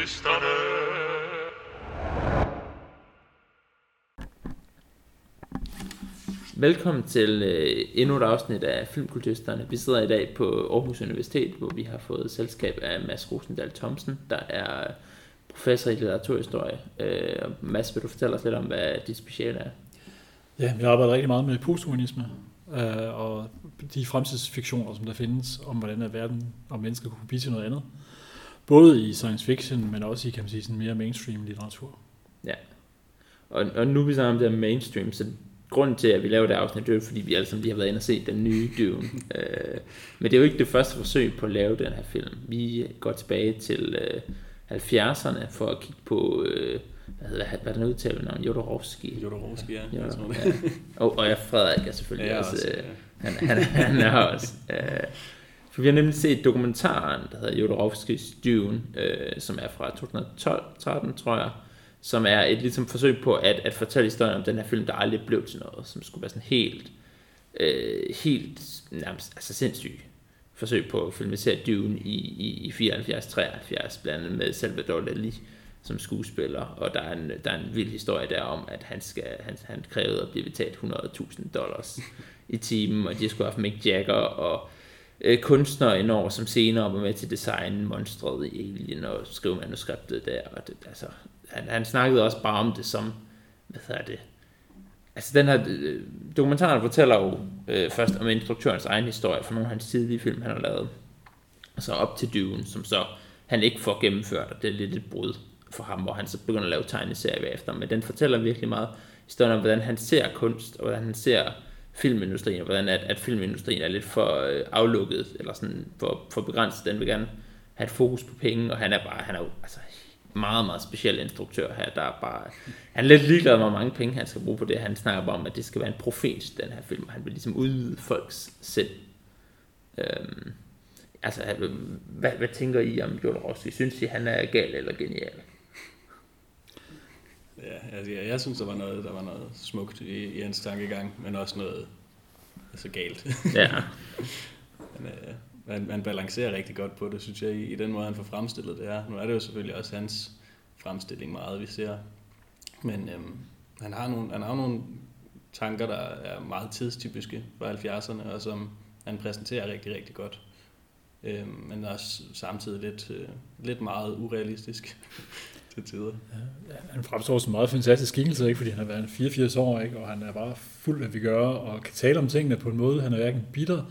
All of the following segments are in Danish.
Filmkultisterne. Velkommen til øh, endnu et afsnit af Filmkultisterne. Vi sidder i dag på Aarhus Universitet, hvor vi har fået selskab af Mads Rosendal Thomsen, der er professor i litteraturhistorie. Øh, og Mads, vil du fortælle os lidt om, hvad dit speciale er? Ja, vi arbejder rigtig meget med posthumanisme øh, og de fremtidsfiktioner, som der findes om, hvordan er verden og mennesker kunne blive til noget andet. Både i science fiction, men også i kan man sige, sådan mere mainstream litteratur. Ja. Og, og nu er vi sammen om det her mainstream, så grunden til, at vi laver det afsnit, det er fordi vi alle sammen lige har været inde og set den nye Dune. øh, men det er jo ikke det første forsøg på at lave den her film. Vi går tilbage til øh, 70'erne for at kigge på, øh, hvad hedder hvad er den udtale navn? Jodorowsky. Jodorowsky, ja. Det. ja. Og, og jeg Frederik er selvfølgelig Ja, også. også, øh, ja. han, han, han er også. Øh, for vi har nemlig set dokumentaren, der hedder Jodorowskis Dune, øh, som er fra 2012-13, tror jeg, som er et ligesom forsøg på at, at fortælle historien om den her film, der aldrig blev til noget, som skulle være sådan helt, øh, helt nærmest, altså sindssyg forsøg på at filmisere Dune i, i, i 74-73, blandt andet med Salvador Dali som skuespiller, og der er en, der er en vild historie der om, at han, skal, han, han krævede at blive betalt 100.000 dollars i timen, og de skulle have haft Mick Jagger og øh, kunstnere indover, som senere var med til designen, designe monstret i Alien og skrive manuskriptet der. Og det, altså, han, han snakkede også bare om det som, hvad hedder det, altså den her øh, dokumentar fortæller jo øh, først om instruktørens egen historie for nogle af hans tidlige film, han har lavet. Og så op til dyven, som så han ikke får gennemført, og det er lidt et brud for ham, hvor han så begynder at lave tegneserier efter. Men den fortæller virkelig meget historien om, hvordan han ser kunst, og hvordan han ser filmindustrien, og hvordan at, at filmindustrien er lidt for øh, aflukket, eller sådan for, for begrænset. Den vil gerne have et fokus på penge, og han er bare, han er jo altså, meget, meget speciel instruktør her, der er bare, han er lidt ligeglad med, hvor mange penge han skal bruge på det. Han snakker bare om, at det skal være en profet, den her film, og han vil ligesom udvide folks sind. Øhm, altså, øh, hvad, hvad tænker I om Rossi Synes I, han er gal eller genial? Ja, altså, jeg, jeg synes, der var noget, der var noget smukt i, i hans tankegang, men også noget altså galt. Ja, men, øh, man, man balancerer rigtig godt på det, synes jeg, i, i den måde, han får fremstillet det her. Nu er det jo selvfølgelig også hans fremstilling meget, vi ser. Men øhm, han har nogle, han har nogle tanker, der er meget tidstypiske for 70'erne, og som han præsenterer rigtig, rigtig godt. Øhm, men også samtidig lidt, øh, lidt meget urealistisk til tider. Ja, han fremstår som en meget fantastisk skikkelse, ikke? fordi han har været 84 år, ikke? og han er bare fuld af vigør og kan tale om tingene på en måde, han er hverken bitter,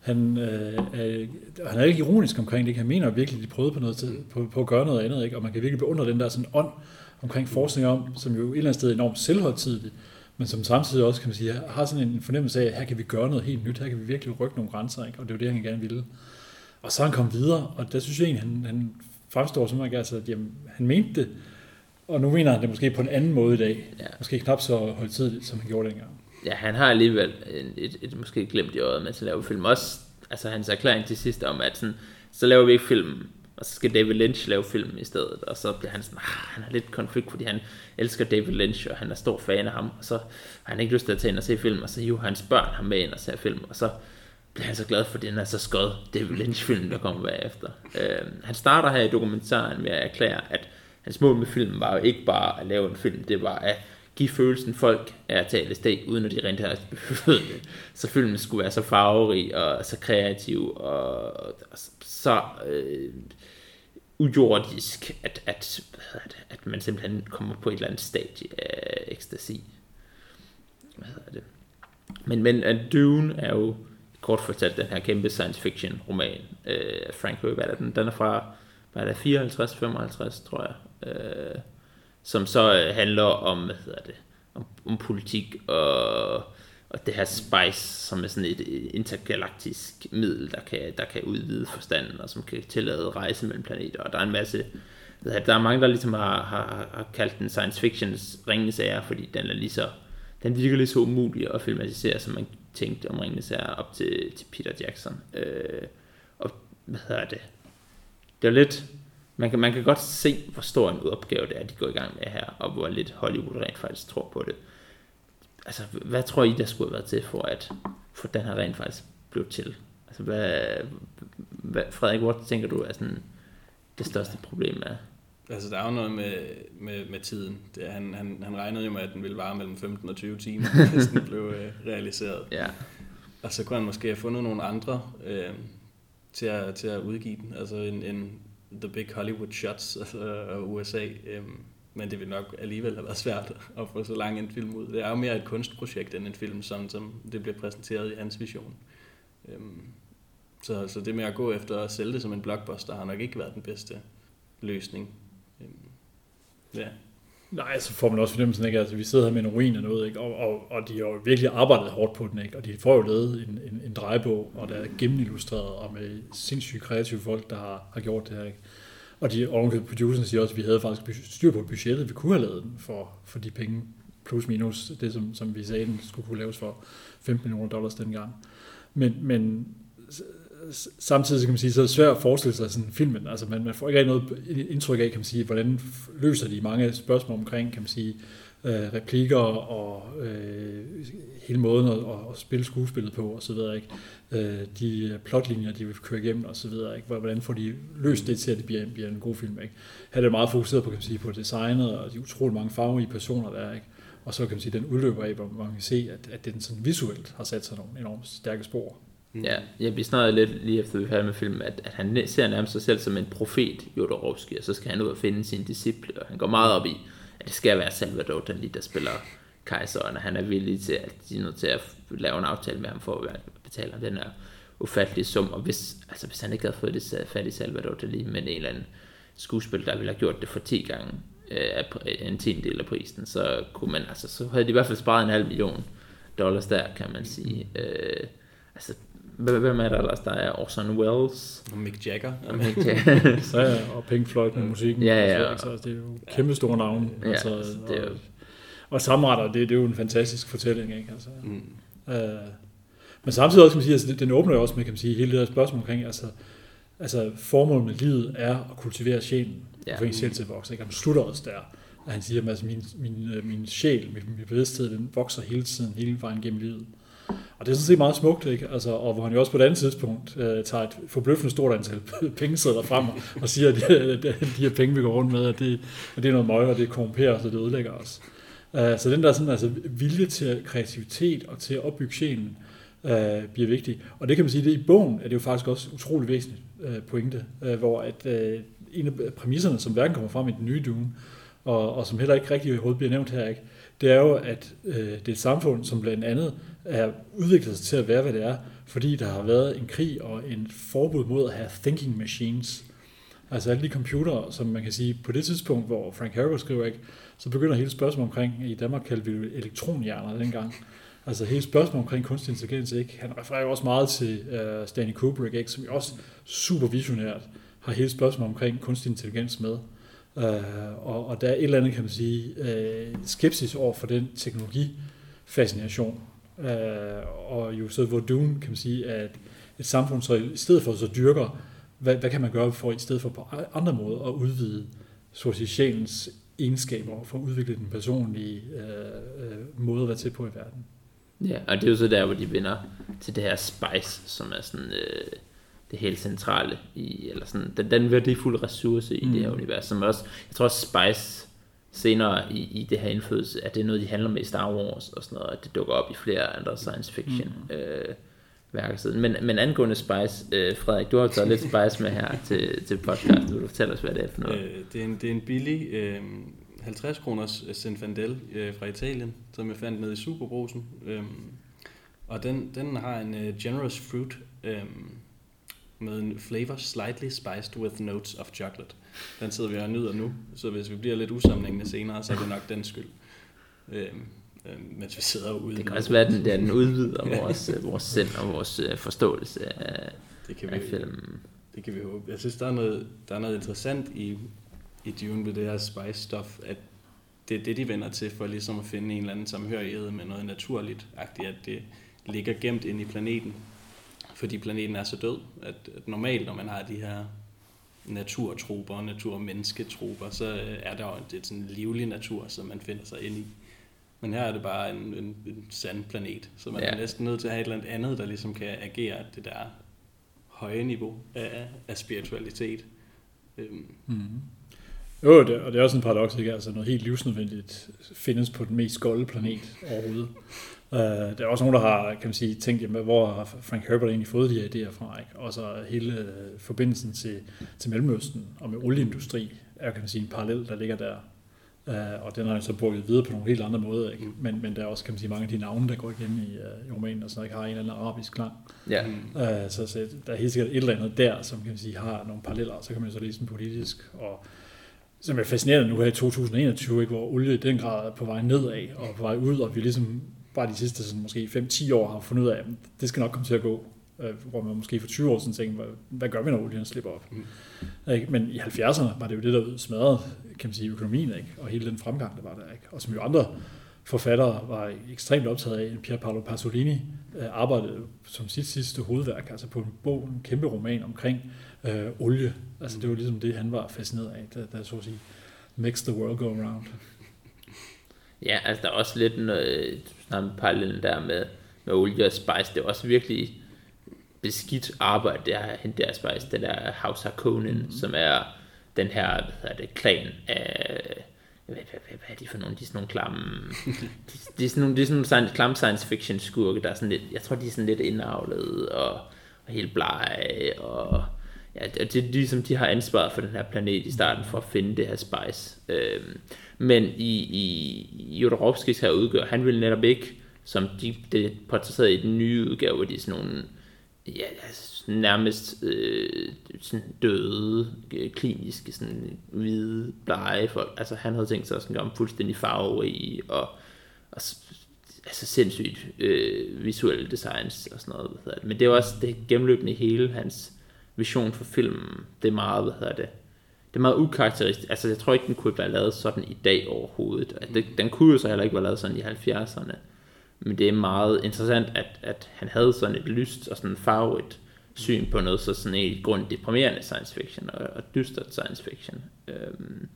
han, øh, øh, han er ikke ironisk omkring det, ikke? han mener virkelig, at de prøvede på, noget til, på, på at gøre noget andet, ikke? og man kan virkelig beundre den der sådan ånd omkring forskning om, som jo et eller andet sted er enormt selvhøjtidligt, men som samtidig også, kan man sige, har sådan en fornemmelse af, at her kan vi gøre noget helt nyt, her kan vi virkelig rykke nogle grænser, ikke? og det er jo det, han gerne ville. Og så er han kom videre, og der synes jeg egentlig, han, han fremstår som om, altså, at jamen, han mente det, og nu mener han det måske på en anden måde i dag. Ja. Måske knap så højtidligt, som han gjorde dengang. ja han har alligevel en, et, et, måske glemt i øjet, mens han laver film. Også altså, hans erklæring til sidst om, at sådan, så laver vi ikke film, og så skal David Lynch lave film i stedet. Og så bliver han sådan, ah, han har lidt konflikt, fordi han elsker David Lynch, og han er stor fan af ham. Og så har han ikke lyst til at tage ind og se film, og så hiver hans børn ham med ind og ser film. Og så bliver han så glad for, at den er så skød David Lynch-film, der kommer bagefter. Øh, han starter her i dokumentaren med at erklære, at hans mål med filmen var jo ikke bare at lave en film, det var at give følelsen folk af at tage LSD, uden at de rent her behøvede det. Så filmen skulle være så farverig og så kreativ og, og så øh, ujordisk, at, at, hvad at man simpelthen kommer på et eller andet stadie af ekstasi. Hvad hedder det? Men, men Dune er jo kort fortalt den her kæmpe science fiction roman øh, af Frank Herbert. Er Den, den er fra hvad er det, 54, 55, tror jeg. Øh, som så øh, handler om, hvad hedder det, om, om politik og, og det her spice, som er sådan et intergalaktisk middel, der kan, der kan udvide forstanden, og som kan tillade rejse mellem planeter. Og der er en masse, der er mange, der ligesom har, har, har kaldt den science fictions ringens ære, fordi den er lige så, den virker lige så umulig at filmatisere, som man tænkte om ringens Herre op til, til Peter Jackson. Øh, og hvad hedder det? Det er lidt, man kan, man kan godt se, hvor stor en opgave det er, de går i gang med her, og hvor lidt Hollywood rent faktisk tror på det. Altså, hvad tror I, der skulle have været til for, at for den her rent faktisk blev til? Altså, hvad, hvad, Frederik, hvor tænker du er sådan det største problem er? Altså, der er jo noget med, med, med tiden. Det, han, han, han regnede jo med, at den ville vare mellem 15 og 20 timer, hvis den blev øh, realiseret. Ja, Og så kunne han måske have fundet nogle andre øh, til, at, til at udgive den. Altså en, en The Big Hollywood Shots altså, og USA. Øh, men det vil nok alligevel have været svært at få så lang en film ud. Det er jo mere et kunstprojekt end en film, sådan som det bliver præsenteret i hans vision. Øh, så, så det med at gå efter at sælge det som en blockbuster har nok ikke været den bedste løsning. Ja. Nej, så får man også fornemmelsen, ikke? Altså, vi sidder her med en ruin og noget, ikke? Og, og, og de har jo virkelig arbejdet hårdt på den, ikke? Og de får jo lavet en, en, en drejebog, og der er gennemillustreret, og med sindssygt kreative folk, der har, har gjort det her, ikke? Og de ovenkøbet producerne siger også, at vi havde faktisk styr på budgettet, vi kunne have lavet den for, for de penge, plus minus det, som, som vi sagde, den skulle kunne laves for 15 millioner dollars dengang. Men, men samtidig kan man sige, så er det svært at forestille sig sådan filmen. Altså man, man får ikke rigtig noget indtryk af, kan man sige, hvordan løser de mange spørgsmål omkring, kan man sige, øh, replikker og øh, hele måden at, at, at spille skuespillet på og så videre, ikke? Øh, de plotlinjer, de vil køre igennem og så videre, ikke? Hvordan får de løst det til, at det bliver, bliver en god film, ikke? Her er det meget fokuseret på, kan man sige, på designet og de utrolig mange farverige personer, der er, ikke? Og så kan man sige, den udløber af, hvor man kan se, at, at den sådan visuelt har sat sig nogle enormt stærke spor ja. Jeg vi snakkede lidt lige efter vi færdige med filmen, at, at han ser nærmest sig selv som en profet, Jodorowsky, og så skal han ud og finde sine disciple, og han går meget op i, at det skal være Salvador Dali, der spiller kejseren, og han er villig til, at de er nødt til at lave en aftale med ham for at betale den her ufattelige sum, og hvis, altså hvis han ikke havde fået det fat i Salvador Dali, men en eller anden skuespil, der ville have gjort det for 10 gange øh, en tiendel af prisen, så kunne man, altså, så havde de i hvert fald sparet en halv million dollars der, kan man sige. Øh, altså, hvem er der ellers? Der er Orson Welles. Og Mick Jagger. Om ikke, ja. Så ja, og Pink Floyd med musikken. Ja, ja, og så, ikke? så det er jo kæmpe store navne. Ja, altså, det er jo- og, og samretter, det, det er jo en fantastisk fortælling, ikke? Altså, Mm. øh, men samtidig også, kan man sige, altså, den åbner jo også med, kan man sige, hele det her spørgsmål omkring, altså, altså formålet med livet er at kultivere sjælen, Ja. ja. for en sjæl til at vokse. Ikke? Og Han slutter også der, at han siger, at altså, min, min, øh, min sjæl, min, min bevidsthed, den vokser hele tiden, hele vejen gennem livet. Og det er sådan set meget smukt, ikke? Altså, og hvor han jo også på et andet tidspunkt øh, tager et forbløffende stort antal pengesedler frem og siger, at de, de her penge, vi går rundt med, at det, at det er noget møg, og det korrumperer os, og det ødelægger os. Uh, så den der sådan, altså, vilje til kreativitet og til at opbygge scenen, uh, øh, bliver vigtig. Og det kan man sige, det i bogen er det jo faktisk også utrolig væsentligt uh, pointe, uh, hvor at uh, en af præmisserne, som hverken kommer frem i den nye Dune, og, og som heller ikke rigtig overhovedet bliver nævnt her, ikke, det er jo, at uh, det er et samfund, som blandt andet er udviklet sig til at være, hvad det er, fordi der har været en krig og en forbud mod at have thinking machines. Altså alle de computere, som man kan sige, på det tidspunkt, hvor Frank Herbert skriver, ikke, så begynder hele spørgsmålet omkring, i Danmark kaldte vi elektronhjerner dengang, altså hele spørgsmålet omkring kunstig intelligens, ikke? han refererer jo også meget til uh, Stanley Kubrick, ikke? som jo også super visionært har hele spørgsmålet omkring kunstig intelligens med. Uh, og, og der er et eller andet, kan man sige, uh, skepsis over for den teknologifascination. Uh, og jo så, hvor Dune, kan man sige, at et samfund så i stedet for så dyrker, hvad, hvad kan man gøre for i stedet for på andre måder at udvide så at sige, sjælens egenskaber for at udvikle den personlige øh, øh, måde at være til på i verden. Ja, og det er jo så der, hvor de vinder til det her spice, som er sådan øh, det helt centrale i, eller sådan, den, den værdifulde ressource i mm. det her univers, som også, jeg tror også spice senere i, i det her indflydelse, at det er noget, de handler med i Star Wars og sådan noget, at det dukker op i flere andre science fiction mm. øh, værker siden. Men, men angående Spice, øh, Frederik, du har taget lidt Spice med her til, til podcast. Vil du fortælle os, hvad det er for noget? Øh, det, er en, det er en billig øh, 50 kroners Zinfandel øh, fra Italien, som jeg fandt nede i Superbrusen. Øh, og den, den har en øh, generous fruit øh, med en flavor slightly spiced with notes of chocolate. Den sidder vi og nyder nu, så hvis vi bliver lidt usammenhængende senere, så er det nok den skyld. Øh, mens vi sidder ude. Det kan også være, at den, den udvider vores, øh, vores sind og vores øh, forståelse af, det kan af vi, filmen. Det kan vi håbe. Jeg synes, der er noget, der er noget interessant i, i Dune ved det her spice-stof, at det er det, de vender til for ligesom at finde en eller anden samhørighed med noget naturligt, agtigt, at det ligger gemt ind i planeten, fordi planeten er så død, at, at normalt, når man har de her naturtroper og naturmennesketroper, så øh, er der jo det er sådan en livlig natur, som man finder sig ind i. Men her er det bare en, en, en sand planet, så man ja. Er næsten nødt til at have et eller andet der ligesom kan agere det der høje niveau af, af spiritualitet. Øhm, Mm. Jo, det, og det er også en paradoks, ikke? Altså noget helt livsnødvendigt findes på den mest golde planet overhovedet. Uh, der er også nogen, der har kan man sige, tænkt, jamen, hvor har Frank Herbert egentlig fået de her idéer fra? Ikke? Og så hele uh, forbindelsen til, til Mellemøsten og med olieindustri er kan man sige, en parallel, der ligger der. Uh, og den har jo så brugt videre på nogle helt andre måder. Ikke? Mm. Men, men der er også kan man sige, mange af de navne, der går igen i, uh, i romanen, og sådan ikke har en eller anden arabisk klang. Ja. Uh, så, så der er helt sikkert et eller andet der, som kan man sige, har nogle paralleller, så kan man så læse den politisk. Og som er fascinerende nu her i 2021, ikke, hvor olie i den grad er på vej nedad og på vej ud, og vi ligesom bare de sidste sådan, måske 5-10 år har fundet ud af, at det skal nok komme til at gå. Øh, hvor man måske for 20 år siden tænkte, hvad, hvad gør vi, når olien slipper op? Mm. Ikke? Men i 70'erne var det jo det, der smadrede kan man sige, økonomien, ikke? og hele den fremgang, der var der. Ikke? Og som jo andre forfattere var ekstremt optaget af. Pier Paolo Pasolini øh, arbejdede som sit sidste hovedværk, altså på en bog, en kæmpe roman omkring øh, olie. Altså det var ligesom det, han var fascineret af, der, der så at sige, makes the world go around. Ja, altså der er også lidt noget, sådan parallellen der med, med olie og spice. Det er også virkelig beskidt arbejde, det er hende der spice, den der House Harkonnen, mm. som er den her, hvad hedder det, klan af, hvad, hvad, hvad, hvad er de for nogle, de er sådan nogle klamme, de, de, er sådan nogle, de er sådan nogle klamme science fiction skurke, der er sådan lidt, jeg tror de er sådan lidt indavlet og, og helt blege, og ja, det, det er ligesom, de har ansvaret for den her planet i starten for at finde det her spice. Øhm, men i, i Jodorowskis her udgør, han vil netop ikke, som de, det er portrætteret i den nye udgave, hvor de er sådan nogle, ja, altså nærmest øh, sådan døde, øh, kliniske, sådan hvide, blege folk. Altså han havde tænkt sig at gøre fuldstændig farverige og, og altså sindssygt øh, visuelle designs og sådan noget. Men det er også det gennemløbende hele hans vision for filmen. Det er meget, hvad hedder det, det er meget ukarakteristisk. Altså, jeg tror ikke, den kunne være lavet sådan i dag overhovedet. Altså, det, den kunne jo så heller ikke være lavet sådan i 70'erne. Men det er meget interessant, at, at han havde sådan et lyst og sådan farvet syn på noget så sådan et grund deprimerende science fiction og, og dystert science fiction. Øhm,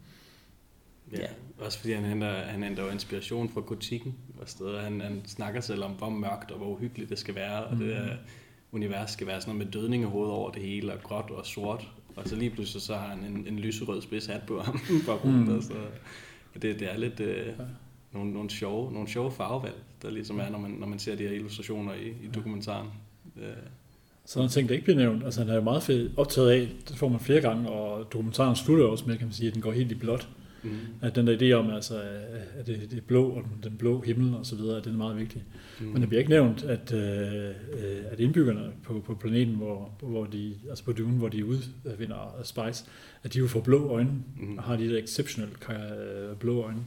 ja, ja, også fordi han henter, han henter jo inspiration fra gotikken, og steder han, han snakker selv om, hvor mørkt og hvor uhyggeligt det skal være, og det er, univers skal være sådan noget med dødning i hovedet over det hele, og gråt og sort, og så lige pludselig så har han en, en lyserød spids hat på ham, for mm. så det, det er lidt øh, nogle, nogle, sjove, nogle sjove farvevalg, der ligesom er, når man, når man ser de her illustrationer i, i dokumentaren. Øh. Så en ting, der ikke bliver nævnt, altså han er jo meget fedt optaget af, det får man flere gange, og dokumentaren slutter også med, kan man sige, at den går helt i blåt. Mm. At den der idé om, altså, at det, det er blå, og den, den blå himmel og så videre, at det er meget vigtigt. Mm. Men det bliver ikke nævnt, at, øh, at indbyggerne på, på planeten, hvor, hvor de, altså på Dune, hvor de udvinder Spice, at de jo får blå øjne, mm. og har de der exceptionelt øh, blå øjne,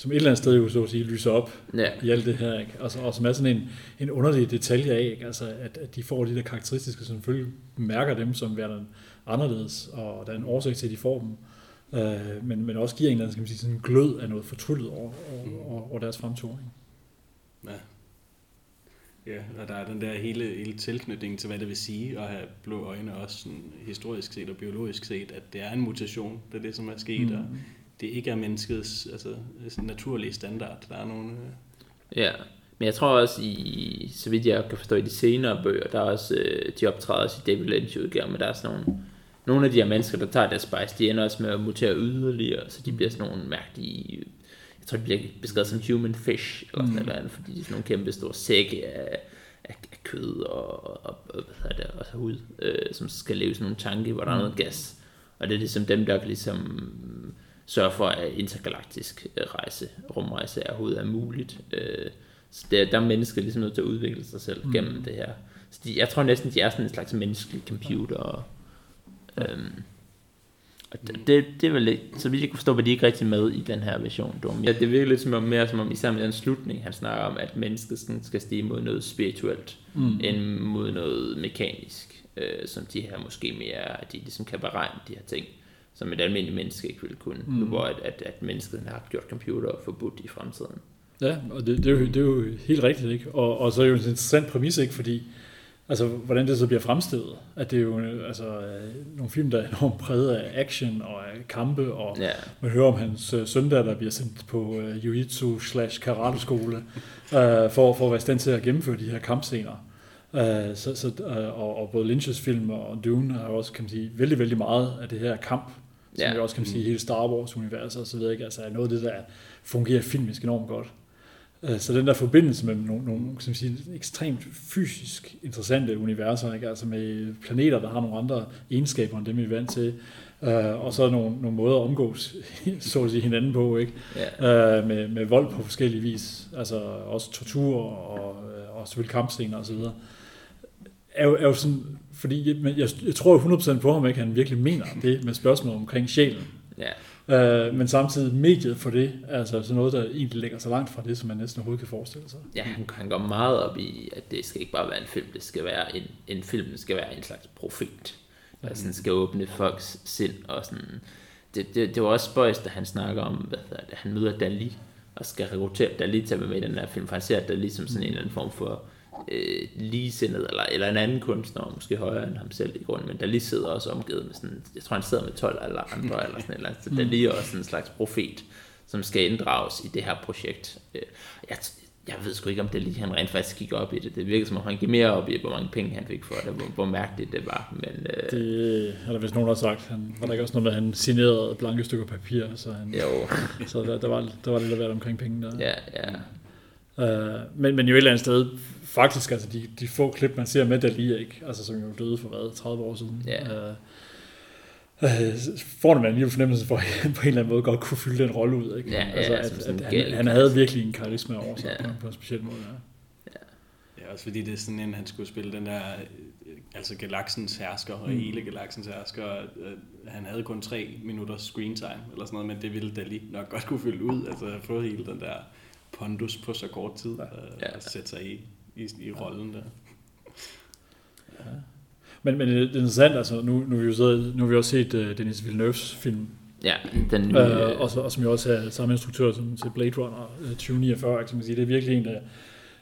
som et eller andet sted jo så at sige lyser op ja. i alt det her, ikke? Altså, og som er sådan en, en underlig detalje af, ikke? Altså, at, at de får de der karakteristiske, som selvfølgelig mærker dem som værende anderledes, og der er en årsag til, at de får dem øh, men, men også giver en eller anden, skal man sige, sådan en glød af noget fortryllet over, over, over, over deres fremtoning. Ja. Ja, og der er den der hele, hele tilknytning til, hvad det vil sige at have blå øjne, også sådan historisk set og biologisk set, at det er en mutation, det er det, som er sket, mm. og det ikke er menneskets altså, naturlige standard. Der er nogle... Øh... Ja, men jeg tror også, i, så vidt jeg kan forstå i de senere bøger, der er også, øh, de optræder også i David Lynch udgave, men der er sådan nogle nogle af de her mennesker, der tager deres spice, de ender også med at mutere yderligere, så de bliver sådan nogle mærkelige, jeg tror, de bliver beskrevet som human fish, eller sådan mm. noget, fordi de er sådan nogle kæmpe store sække af, af, af kød og, og, og, hvad det, og hud, øh, som skal leve sådan nogle tanke, hvor der er noget mm. gas. Og det er ligesom dem, der ligesom sørger for, at intergalaktisk rejse, rumrejse er overhovedet er muligt. Øh, så der, der er mennesker ligesom nødt til at udvikle sig selv mm. gennem det her. Så de, jeg tror næsten, de er sådan en slags menneskelig computer, og, Øhm, og det, det, det er vel lidt, så vidt jeg kunne forstå, var de ikke rigtig med i den her version. Ja, det virker lidt som om, mere som om, især med den slutning, han snakker om, at mennesket skal stige mod noget spirituelt, mm. end mod noget mekanisk, øh, som de her måske mere, de ligesom kan beregne de her ting, som et almindeligt menneske ikke ville kunne, mm. nu hvor at, at, at mennesket har gjort computer forbudt i fremtiden. Ja, og det, det, er, jo, det er jo helt rigtigt, ikke? Og, og så er det jo en interessant præmis, ikke? Fordi Altså, hvordan det så bliver fremstillet. At det er jo altså, nogle film, der er enormt præget af action og af kampe, og ja. man hører om hans uh, søn der, der bliver sendt på uh, jiu-jitsu slash karate-skole, uh, for, for at være i stand til at gennemføre de her kampscener. Uh, så, så, uh, og, og både Lynch's film og Dune har også, kan man sige, vældig, vældig meget af det her kamp som Ja. vi også kan sige hele Star Wars-universet og så videre, ikke? altså er noget af det, der fungerer filmisk enormt godt. Øh, Så den der forbindelse mellem nogle, nogle som siger, ekstremt fysisk interessante universer, ikke? altså med planeter, der har nogle andre egenskaber end dem, vi er vant til, øh, og så nogle, nogle måder at omgås så at sige, hinanden på, ikke? Ja. øh, med, med vold på forskellige vis, altså også tortur og, og selvfølgelig kampscener og så videre, er jo, er jo sådan, fordi men jeg, jeg tror jo 100% på ham, ikke han virkelig mener det med spørgsmål omkring sjælen. ja. Øh, men samtidig mediet for det, altså sådan noget, der egentlig ligger så langt fra det, som man næsten overhovedet kan forestille sig. Ja, han, han går meget op i, at det skal ikke bare være en film, det skal være en, en film, det skal være en slags profet, der sådan skal åbne folks sind, og sådan, det, det, det var også spøjs, da han snakker om, hvad det, han møder Dali, og skal rekruttere Dali til at være med i den her film, for han ser Dali som sådan en eller anden form for øh, ligesindet, eller, eller en anden kunstner, måske højere end ham selv i grunden, men Dali sidder også omgivet med sådan, jeg tror han sidder med 12 eller andre, eller sådan et eller andet, så Dali er også sådan en slags profet, som skal inddrages i det her projekt. Øh, Jeg, jeg ved sgu ikke, om det lige han rent faktisk gik op i det. Det virker som om, han gik mere op i, hvor mange penge han fik for det, hvor, hvor mærkeligt det var. Men øh, Det er der vist nogen, der har sagt. Han, var der ikke også noget med, at han signerede blanke stykker papir, så, han, jo, så der, der, var, der var lidt være omkring penge der. ja, ja. Øh, men, men jo et eller andet sted, faktisk, altså de, de få klip, man ser med Dali, ikke? Altså, som jo døde for hvad, 30 år siden, Ja. øh, øh, får man alligevel fornemmelse for, at han på en eller anden måde godt kunne fylde den rolle ud. Ikke? Ja, ja, altså, som at, at han, han havde virkelig en karisma over sig Ja. ja. på, på en speciel måde. Ja. Ja, også fordi det er sådan en, han skulle spille den der, øh, altså galaksens hersker, og Mm. hele galaksens hersker. øh, Han havde kun tre minutters screen time, eller sådan noget, men det ville Dali nok godt kunne fylde ud. Altså at få hele den der pondus på så kort tid, Ja. ja. Ja. og sætte sig i, i, i rollen der. Men, men det er interessant, altså nu, nu, har vi jo så, nu har vi også set uh, Denis Villeneuve's film, ja den nye, øh, og, så, og som jo også er samme instruktør som til Blade Runner øh, 2049, kan man sige. Det er virkelig en, der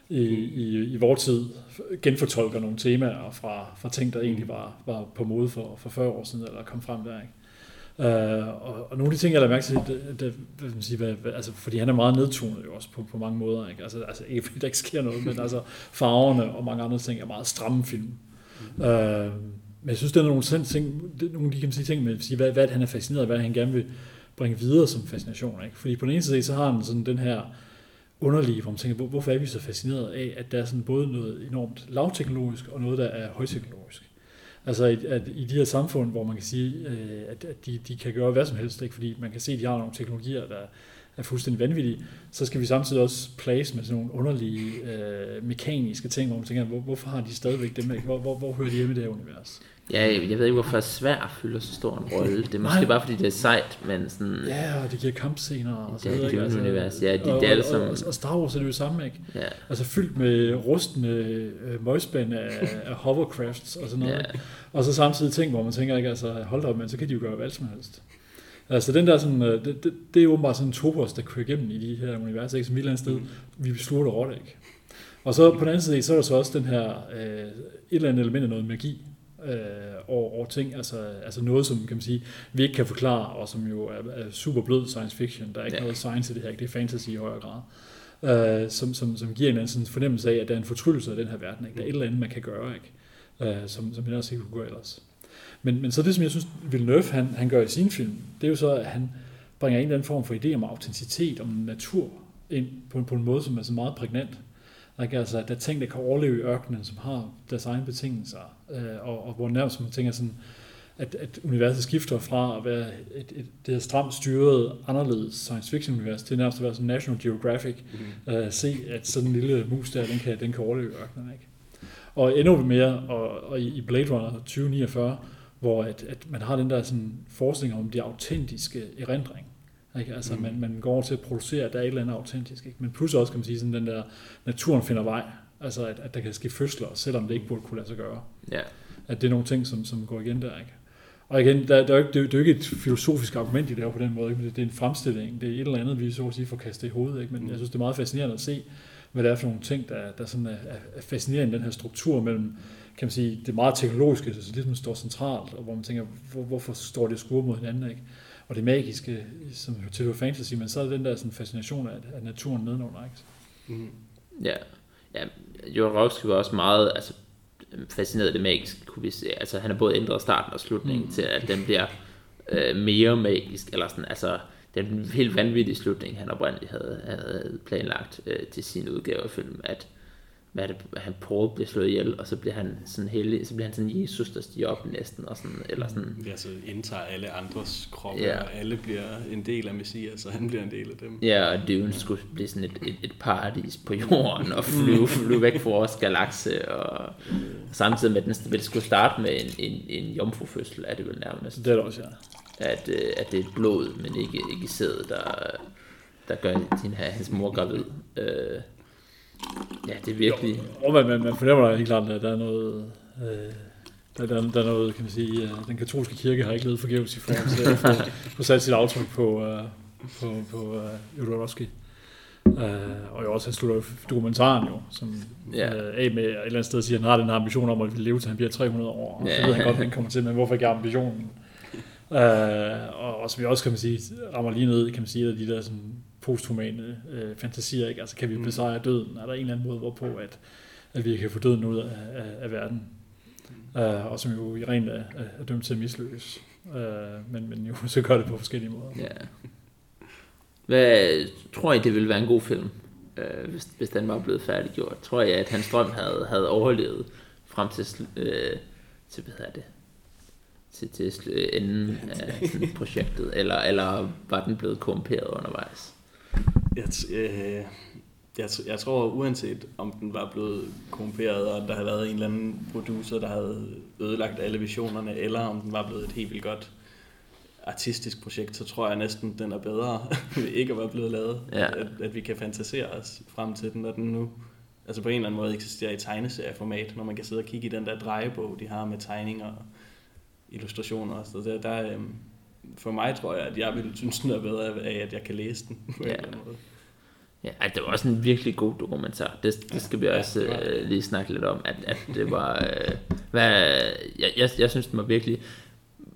i, i, i vores tid genfortolker nogle temaer fra, fra ting, der egentlig var, var på mode for, for 40 år siden, eller kom frem der. Ikke? Uh, og, og nogle af de ting, jeg lader mærke til, det, det, hvad man sige, hvad, hvad, altså, fordi han er meget nedtonet jo også på, på mange måder. Ikke? Altså, altså ikke fordi der ikke sker noget, men altså farverne og mange andre ting er meget stramme film. Uh, men jeg synes, det er nogle, ting, det nogle af de kan sige, ting med, sige, hvad, hvad han er fascineret af, hvad han gerne vil bringe videre som fascination. Ikke? Fordi på den ene side, så har han sådan den her underlige, hvor man tænker, hvor- hvorfor er vi så fascineret af, at der er sådan både noget enormt lavteknologisk og noget, der er højteknologisk. Altså at, at i de her samfund, hvor man kan sige, øh, at, at de, de kan gøre hvad som helst, ikke? fordi man kan se, at de har nogle teknologier, der er fuldstændig vanvittige, så skal vi samtidig også place med sådan nogle underlige øh, mekaniske ting, hvor man tænker, hvor, hvorfor har de stadigvæk dem? Ikke? Hvor, hvor, hvor hører de hjemme i det her univers? Ja, jeg ved ikke, hvorfor svær fylder så stor en rolle. Det er måske Nej. bare, fordi det er sejt, men sådan... Ja, og det giver kampscener og så videre. det er et univers. Ja, de- og, det er alle og, og, og Star Wars er det jo samme, ikke? ja. Altså fyldt med rustne øh, møgspand af, af hovercrafts og sådan noget. Ja. Og så samtidig ting, hvor man tænker ikke, altså hold da op, men så kan de jo gøre hvad som helst. Altså den der sådan, øh, det, det, det er åbenbart sådan en topos, der kører igennem i de her universer, ikke? som et eller andet sted, Mm. vi beslutter rotte, ikke? Og så på den anden side, så er der så også den her, øh, et eller andet element af noget magi øh, over, over ting, altså, altså noget, som kan man sige, vi ikke kan forklare, og som jo er, er super blød science fiction. Der er ikke Ja. noget science i det her, ikke? det er fantasy i højere grad. Øh, som, som, som giver en eller anden sådan fornemmelse af, at der er en fortryllelse af den her verden. Ikke? Der er et eller andet, man kan gøre, ikke? Øh, som, som man også ikke kunne gøre ellers. Men, men så det, som jeg synes, Villeneuve han, han gør i sin film, det er jo så, at han bringer en eller anden form for idé om autenticitet, om natur, ind på, på en måde, som er så meget prægnant. Ikke? Altså, der er ting, der kan overleve i ørkenen, som har deres egne betingelser, øh, og, og hvor nærmest man tænker sådan, at, at universet skifter fra at være et, et, det her stramt styret, anderledes science fiction univers, til nærmest at være sådan National Geographic, Mm. øh, se, at sådan en lille mus der, den kan, den kan overleve ørkenen. Ikke? Og endnu mere, og, og i Blade Runner 2049, hvor at, at man har den der sådan forestilling om det autentiske erindring. Ikke? Altså Mm. man, man går over til at producere, at der er et eller andet autentisk. Ikke? Men plus også kan man sige, sådan den der naturen finder vej. Altså at, at der kan ske fødsler, selvom det ikke burde kunne lade sig gøre. ja. At det er nogle ting, som, som går igen der. Ikke? Og igen, der, der er jo ikke, det, er det er jo ikke et filosofisk argument, I laver på den måde, ikke? det, det er en fremstilling. Det er et eller andet, vi så at sige får kastet i hovedet. Ikke? Men Mm. jeg synes, det er meget fascinerende at se, hvad det er for nogle ting, der, der sådan er, er, er fascinerende, den her struktur mellem, kan man sige, det meget teknologiske, så ligesom står centralt, og hvor man tænker, hvor, hvorfor står det skure mod hinanden, ikke? Og det magiske, som tilhører fantasy, men så er det den der sådan fascination af, af naturen nedenunder, ikke? Mm. Ja, ja Jodorowsky var også meget altså, fascineret af det magiske, kunne vi se. Altså, han har både ændret starten og slutningen Mm. til, at den bliver øh, mere magisk, eller sådan, altså, det er en helt vanvittig slutning, han oprindeligt havde, havde planlagt øh, til sin udgave af filmen, at hvad er det, han Paul bliver slået ihjel, og så bliver han sådan heldig, så bliver han sådan Jesus, der stiger op næsten, og sådan, eller sådan. Ja, så indtager alle andres kroppe, Ja. og alle bliver en del af Messias, så han bliver en del af dem. Ja, og Dune skulle blive sådan et, et, et paradis på jorden, og flyve, flyve væk fra vores galakse, og samtidig med, at den vil skulle starte med en, en, en jomfrufødsel, er det vel nærmest. Det er det også, ja. at, øh, at det er blod, men ikke, ikke sædet, der, der gør din her, hans mor gravid. Øh, ja, det er virkelig... Og man, man, man fornemmer da helt klart, at der er noget... Øh, der, der, der er noget, kan man sige, øh, den katolske kirke har ikke levet forgæves i forhold til at få, få sat sit aftryk på, øh, på, på øh, Jodorowsky. Øh, og jo også, han slutter jo dokumentaren jo, som Ja. øh, af med et eller andet sted siger, at han har den her ambition om at leve til han bliver 300 år. Og Ja. det ved han godt, at han kommer til, men hvorfor ikke ambitionen? Øh, og, og som vi også, kan man sige, rammer lige ned, kan man sige, af de der sådan, posthumane øh, fantasier, ikke? Altså, kan vi Mm. besejre døden? Er der en eller anden måde, hvorpå at, at vi kan få døden ud af, af, af verden? Øh, og som jo i rent er, er, dømt til at mislykkes. Øh, men, men jo så gør det på forskellige måder. Ja. Hvad tror I, det ville være en god film, øh, hvis, hvis den var blevet færdiggjort? Tror jeg, at hans drøm havde, havde overlevet frem til, øh, til hvad hedder det? Til, til sl- enden af sådan projektet, eller, eller var den blevet korrumperet undervejs? Jeg, øh, jeg, jeg tror, uanset om den var blevet korrumperet, og der havde været en eller anden producer, der havde ødelagt alle visionerne, eller om den var blevet et helt vildt godt artistisk projekt, så tror jeg næsten, den er bedre ved ikke at være blevet lavet. Ja. At, at vi kan fantasere os frem til den, og den nu altså på en eller anden måde eksisterer i tegneserieformat, når man kan sidde og kigge i den der drejebog, de har med tegninger og illustrationer og sådan noget. Der, der, øhm, for mig tror jeg, at jeg ville synes, den er bedre af, at jeg kan læse den på en Ja. eller anden måde. Ja, ej, det var også en virkelig god dokumentar. Det, det skal vi Ja, også det. øh, lige snakke lidt om, at, at det var... Øh, hvad, jeg, jeg, jeg synes, den var virkelig...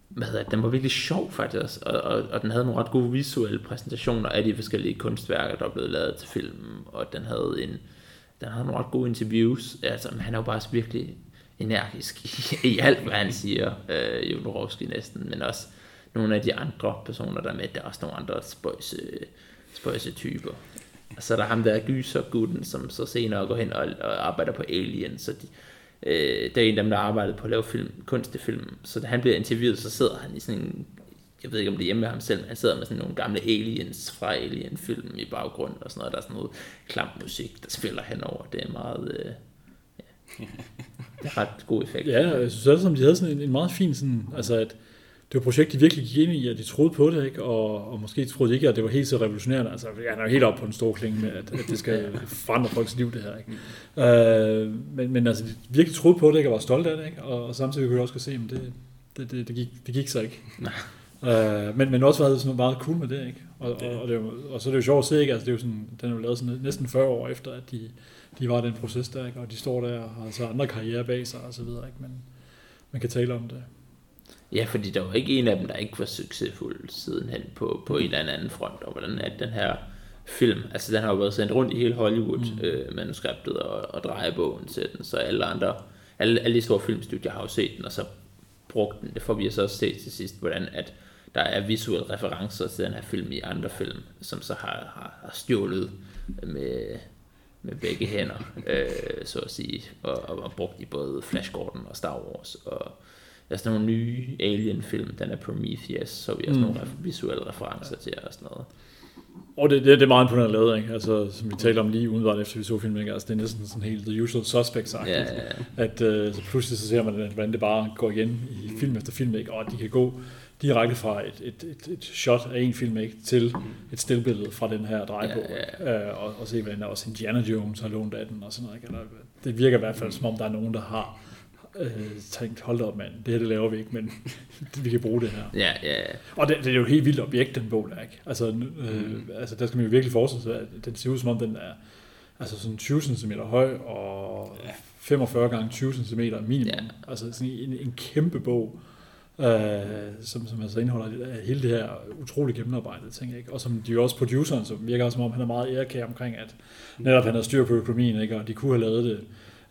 Hvad hedder den var virkelig sjov faktisk, og, og, og den havde nogle ret gode visuelle præsentationer af de forskellige kunstværker, der er blevet lavet til filmen, og den havde en den havde nogle ret gode interviews, altså han er jo bare virkelig energisk i, i alt, hvad han siger, øh, Jodorowsky næsten, men også nogle af de andre personer, der er med, der er også nogle andre spøjse, spøjse typer. Og så er der ham der gysergutten, som så senere går hen og, og arbejder på Alien, så de, øh, det er en af dem, der arbejder på at lave film, kunstefilm. Så da han bliver interviewet, så sidder han i sådan en, jeg ved ikke om det er hjemme med ham selv, men han sidder med sådan nogle gamle aliens fra Alien-film i baggrunden og sådan noget. Der er sådan noget klam musik, der spiller henover. Det er meget, øh, ja, det er ret god effekt. Ja, jeg synes også, at de havde sådan en, en meget fin sådan, altså at det var et projekt, de virkelig gik ind i, og de troede på det, ikke? Og, og måske troede de ikke, at det var helt så revolutionerende. Altså, han er jo helt oppe på en stor klinge med, at, at det skal forandre folks liv, det her, ikke? Øh, men, men altså, de virkelig troede på det, ikke? Og var stolte af det, ikke? Og, og samtidig kunne de også se, at det, det, det, det, gik, det gik så ikke. Øh, men, men også var sådan noget meget cool med det, ikke? Og, og, og, det jo, og så er det jo sjovt at se, ikke? Altså, det er jo sådan, den er jo lavet sådan næsten 40 år efter, at de, de var i den proces der, ikke? Og de står der og har så andre karriere bag sig og så videre, ikke? Men man kan tale om det. Ja, fordi der var ikke en af dem, der ikke var succesfuld sidenhen på, på en eller anden front, og hvordan er den her film, altså den har jo været sendt rundt i hele Hollywood, mm. øh, manuskriptet og, og drejebogen til den, så alle andre, alle, alle de store filmstudier har jo set den, og så brugt den, det får vi så også set til sidst, hvordan at der er visuelle referencer til den her film i andre film, som så har, har, har stjålet med, med begge hænder, øh, så at sige, og, og, og brugt i både Flash Gordon og Star Wars, og der er sådan nogle nye Alien-film, den er Prometheus, så vi også Mm. mm. nogle visuelle referencer til og sådan noget. Og det, det, det er meget imponerende lavet, ikke? Altså, som vi talte om lige umiddelbart efter vi så filmen, ikke? Altså, det er næsten sådan helt the usual suspects Ja, ja, ja. at øh, så pludselig så ser man, at- hvordan det bare går igen i film efter film, ikke? og de kan gå direkte fra et, et, et, et shot af en film ikke? til et stillbillede fra den her drejebog, Ja, ja, ja. Øh, og, og se, hvordan der også Indiana Jones har lånt af den og sådan noget. Ikke? Eller, det virker i hvert fald, som om der er nogen, der har øh, tænkt, hold da op mand, det her det laver vi ikke, men vi kan bruge det her. Ja, ja, ja. Og det, det er jo et helt vildt objekt, den bog der, ikke? Altså, øh, mm. altså der skal man jo virkelig forestille sig, at den ser ud som om, den er altså sådan 20 cm høj og Ja. 45 gange 20 cm minimum. Ja. Altså sådan en, en kæmpe bog, øh, som, som altså indeholder hele det her utrolig gennemarbejdede ting, ikke? Og som de jo også produceren, som virker som om, han er meget ærekær omkring, at netop han har styr på økonomien, ikke? Og de kunne have lavet det,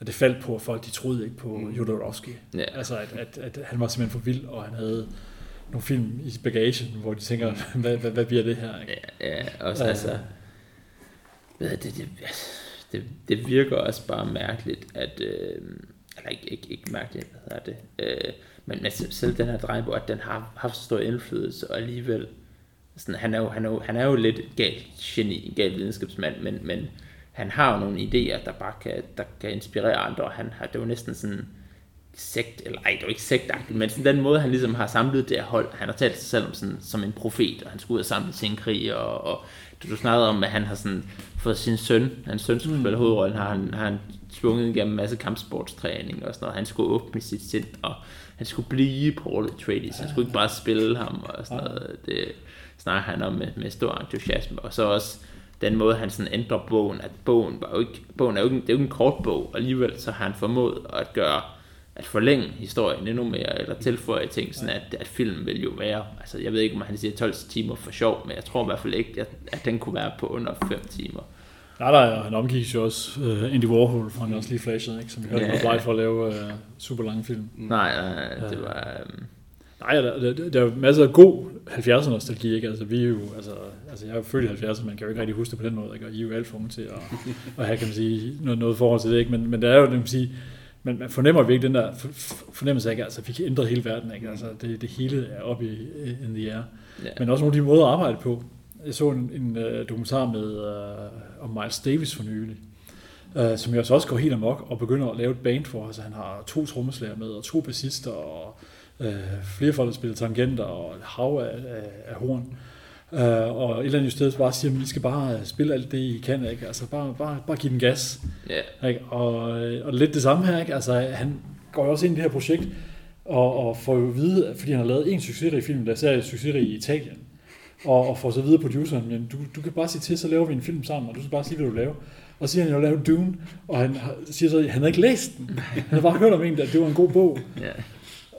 at det faldt på, at folk de troede ikke på Mm. Jodorowsky. Ja. Altså, at, at, at han var simpelthen for vild, og han havde nogle film i bagagen, hvor de tænker, hvad, hvad, hvad bliver det her? Ikke? Ja, ja også altså... Hvad er det, det, det, det virker også bare mærkeligt, at... Øh, eller ikke, ikke, ikke mærkeligt, hvad hedder det. Øh, men, men selv- den her drejebog, at den har haft så stor indflydelse, og alligevel... Sådan, han, er jo, han, er jo, han er jo lidt et galt geni, en galt videnskabsmand, men, men han har jo nogle idéer, der bare kan, der kan inspirere andre, og han har, det jo næsten sådan sekt, eller ej, det jo ikke sektagtigt, men sådan den måde, han ligesom har samlet det her hold, han har talt sig selv om sådan, som en profet, og han skulle ud og samle sin krig, og, og du, du snakkede om, at han har sådan fået sin søn, hans søn skulle spille hovedrollen, har han, har han tvunget igennem en masse kampsportstræning og sådan noget, han skulle åbne sit sind, og han skulle blive Paul Atreides, han skulle ikke bare spille ham, og sådan noget, det snakker han om med, med stor entusiasme, og så også den måde, han sådan ændrer bogen, at bogen, var jo ikke, bogen er jo ikke, det er jo ikke en kort bog, og alligevel så har han formået at gøre, at forlænge historien endnu mere, eller tilføje ting, sådan at, at filmen vil jo være, altså jeg ved ikke, om han siger 12 timer for sjov, men jeg tror i hvert fald ikke, at, at den kunne være på under 5 timer. Nej, nej, og han omgik jo også uh, Andy Warhol, for han også lige flashet, ikke? som vi hørte, Ja. var for at lave uh, super lange film. Nej, nej, det var... Um, Nej, der, der, der er masser af god 70'er nostalgi, ikke? Altså, vi er jo, altså, altså jeg er født i 70'erne, man kan jo ikke rigtig huske det på den måde, ikke? Og I er jo alt for unge til at, at have, kan man sige, noget, noget forhold til det, ikke? Men, men der er jo, kan man sige, man, man fornemmer virkelig den der for- for- fornemmelse af, altså, vi kan ændre hele verden, ikke? Altså, det, det hele er oppe i in the air. ja. Men også nogle af de måder at arbejde på. Jeg så en, en uh, dokumentar med uh, om Miles Davis for nylig, uh, som jo så også går helt amok og begynder at lave et band for. Altså han har to trommeslager med, og to bassister, og flere folk, der spiller tangenter, og hav af, af, af horn. Uh, og et eller andet sted bare siger, at I skal bare spille alt det, I kan. Ikke? Altså bare, bare, bare give den gas. ja. Ikke? Og, øh, og lidt det samme her, ikke? Altså, han går jo også ind i det her projekt, og, og får jo at vide, fordi han har lavet en succesrig film, der er succesrig i Italien, og, og får så videre produceren, men du, du kan bare sige til, så laver vi en film sammen, og du skal bare sige, hvad du laver. Og så siger han jo lavet Dune, og han siger så, at han har ikke læst den. Han har bare hørt om en, at det var en god bog. ja.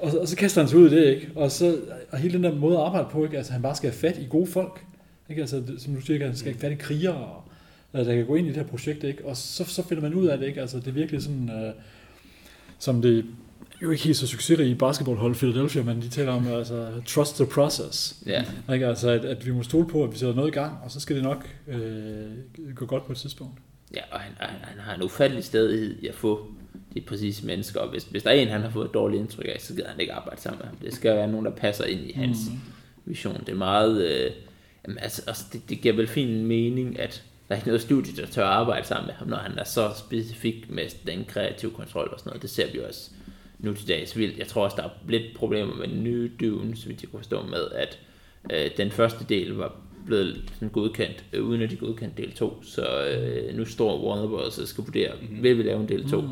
Og, så- og så kaster han sig ud i det, ikke? Og, så, og hele den der måde at arbejde på, ikke? Altså, han bare skal have fat i gode folk. Ikke? Altså, som du siger, ikke? han skal have fat i krigere, og, øh, der kan gå ind i det her projekt, ikke? Og så, så finder man ud af det, ikke? Altså, det er virkelig sådan, øh, som det jo ikke helt så succesrige basketballhold Philadelphia, men de taler om, altså, trust the process. ja. Ikke? Altså, at, at vi må stole på, at vi sætter noget i gang, og så skal det nok øh, gå godt på et tidspunkt. Ja, og han, han, han har en ufattelig stedighed i at få de præcise mennesker, og hvis, hvis der er en, han har fået et dårligt indtryk af, så gider han ikke arbejde sammen med ham. Det skal være nogen, der passer ind i hans mm. vision. Det er meget, øh, jamen, altså, altså det, det giver vel fin mening, at der er ikke noget studie, der tør arbejde sammen med ham, når han er så specifik med den kreative kontrol og sådan noget. Det ser vi også nu til dags vildt. Jeg tror også, der er lidt problemer med den nye Dune, så vidt jeg kunne forstå med, at øh, den første del var blevet sådan godkendt, øh, uden at de godkendte del 2. Så øh, nu står Warner Bros. og skal vurdere, mm-hmm. vil vi lave en del 2? Mm.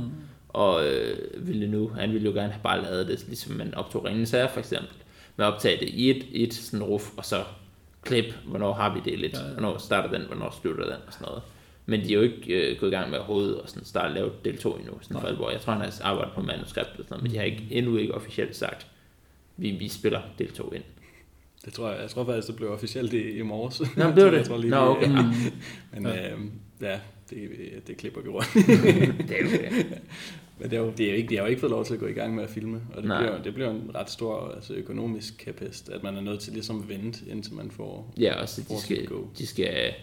Og øh, ville nu, han ville jo gerne have bare lavet det, ligesom man optog Ringens Herre for eksempel, med at optage det i et, et sådan ruf, og så klip, hvornår har vi del 1, ja, ja. hvornår starter den, hvornår slutter den, og sådan noget. Men de er jo ikke øh, gået i gang med overhovedet og sådan starte lave del 2 endnu, sådan for alvor. Jeg tror, han har arbejdet på manuskriptet, og sådan noget, men de har ikke, endnu ikke officielt sagt, vi, vi spiller del 2 ind. Det tror jeg, jeg tror faktisk, det blev officielt i, i morges. Nå, det var det. Jeg tror lige, Nå, okay. Ja. Men ja, øh, ja det, det klipper vi rundt. Det er det. Men det er jo, det er jo ikke, de har jo ikke fået lov til at gå i gang med at filme, og det, Nej. bliver, det bliver en ret stor altså, økonomisk kapest, at man er nødt til ligesom at vente, indtil man får... Ja, også de Fortsat skal, go. de skal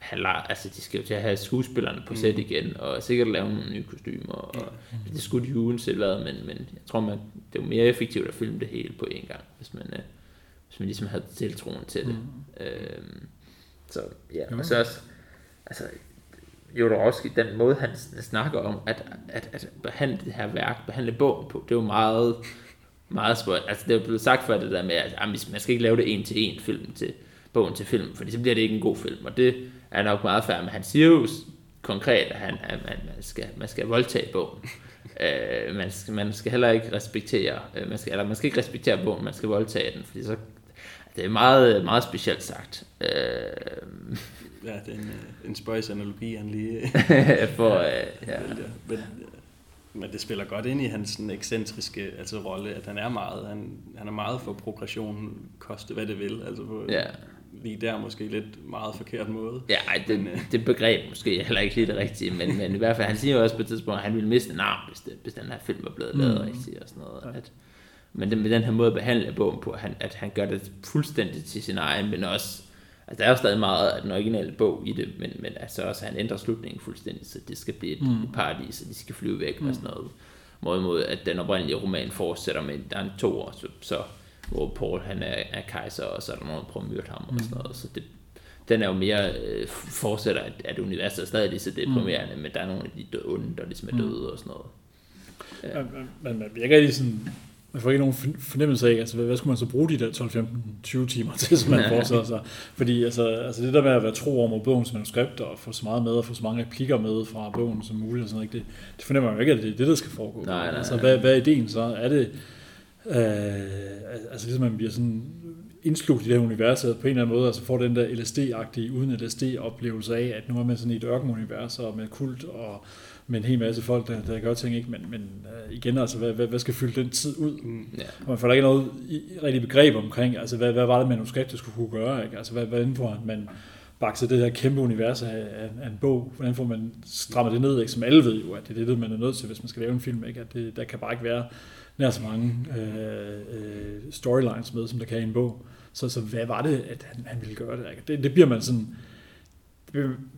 have, altså de skal jo til at have skuespillerne på sæt igen, og sikkert lave nogle nye kostymer, og det skulle de jo uanset hvad, men, men jeg tror, man, det er jo mere effektivt at filme det hele på én gang, hvis man, øh, hvis man ligesom havde tiltroen til det. Mm. Øhm, så ja, og så også, altså, Jodorowsky, den måde han sn- snakker om at, at, at behandle det her værk, behandle bogen på, det er jo meget, meget spøjt. Altså det er blevet sagt før det der med, at jamen, man skal ikke lave det en til en film til bogen til film, fordi så bliver det ikke en god film, og det er nok meget fair, men han siger jo konkret, at, han, at man, man, skal, man skal voldtage bogen. Øh, man, skal, man skal heller ikke respektere, øh, man skal, eller man skal ikke respektere bogen, man skal voldtage den, fordi så det er meget, meget specielt sagt. Øh, Ja, det er en, øh, en spøjs analogi, han lige... for, øh, ja. Men, men det spiller godt ind i hans sådan, ekscentriske altså, rolle, at han er meget, han, han er meget for progression, koste hvad det vil, altså på Ja. lige der måske lidt meget forkert måde. Ja, ej, det, Men, øh, det begreb måske heller ikke lige det rigtige, men, men i hvert fald, han siger jo også på et tidspunkt, at han ville miste navn, hvis, det, hvis den her film var blevet lavet mm. rigtigt og sådan noget. At, Men det, med den her måde at behandle bogen på, at han, at han gør det fuldstændig til sin egen, men også, altså der er jo stadig meget af den originale bog i det, men, men altså også, han ændrer slutningen fuldstændig, så det skal blive et, mm. et paradis, og de skal flyve væk mm. og sådan noget. Hvorimod at den oprindelige roman fortsætter med, der er en to år, så, så hvor Paul han er, er kejser, og så er der nogen, der prøver at myrde ham og sådan noget. Så det, den er jo mere øh, fortsætter, at, at universet er stadig lige så deprimerende, mm. men der er nogle af de døde, onde, der ligesom er døde og sådan noget. Ja. Men man bliver ikke rigtig sådan, man får ikke nogen fornemmelse af, altså hvad, hvad skulle man så bruge de der 12, 15, 20 timer til, som man fortsætter sig. Fordi altså, altså det der med at være tro over mod bogens manuskript, og få så meget med, og få så mange replikker med fra bogen som muligt, og sådan noget, det, det fornemmer man jo ikke, at det er det, der skal foregå. Nej, nej, altså hvad, hvad er ideen så? Er det, øh, altså ligesom man bliver sådan indslugt i det her univers, på en eller anden måde, altså får den der LSD-agtige, uden LSD-oplevelse af, at nu er man sådan i et ørkenunivers, og med kult, og med en hel masse folk, der, der gør ting, ikke? men, men uh, igen, altså, hvad, hvad, hvad skal fylde den tid ud? Mm, yeah. Og man får da ikke noget i, rigtig begreb omkring, altså, hvad, hvad var det, manuskriptet skulle kunne gøre? Ikke? Altså, hvad, hvordan får man bakset det her kæmpe univers af, af, af en bog? Hvordan får man strammet det ned? Ikke? Som alle ved jo, at det er det, man er nødt til, hvis man skal lave en film. Ikke? At det, der kan bare ikke være nær så mange øh, øh, storylines med, som der kan i en bog. Så, så hvad var det, at han, han ville gøre det? Ikke? Det, det bliver man sådan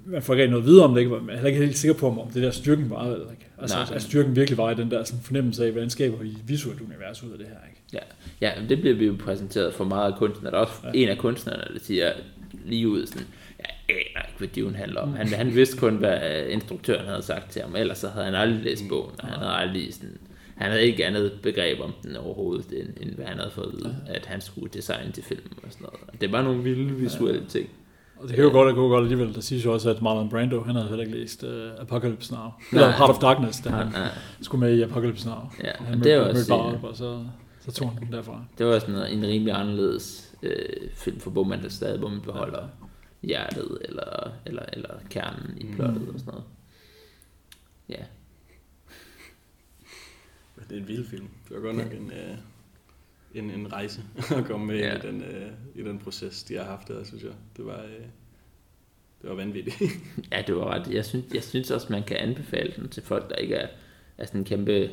man får ikke noget videre om det, ikke? man er heller ikke helt sikker på, om det der styrken var, eller ikke? Altså, Nej. at styrken virkelig var i den der sådan, fornemmelse af, hvordan skaber vi visuelt univers ud af det her, ikke? Ja, ja det bliver vi jo præsenteret for meget af kunstnere. Der er også ja. en af kunstnerne, der siger lige ud sådan, jeg aner ikke, hvad Dune handler om. Mm. Han, han vidste kun, hvad instruktøren havde sagt til ham, ellers så havde han aldrig læst mm. bogen, og han havde aldrig sådan, han havde ikke andet begreb om den overhovedet, end, end hvad han havde fået at vide, at han skulle designe til filmen og sådan noget. Det var nogle vilde visuelle ja. ting. Og det kan jo godt, det jo godt alligevel. Der siges jo også, at Marlon Brando, han havde heller ikke læst uh, Apocalypse Now. Eller Heart of Darkness, da han nej. skulle med i Apocalypse Now. Ja, han det var også... Bare op, og så, så tog han den derfra. Det var sådan en rimelig anderledes øh, film for man der stadig, hvor man beholder ja. hjertet, eller, eller, eller kernen i plottet mm. og sådan noget. Ja. Det er en vild film. Det var godt nok en... Øh en, en rejse at komme med ja. i, den, øh, i den proces, de har haft der, synes jeg. Det var, øh, det var vanvittigt. ja, det var ret. Jeg synes, jeg synes også, man kan anbefale den til folk, der ikke er, er sådan en kæmpe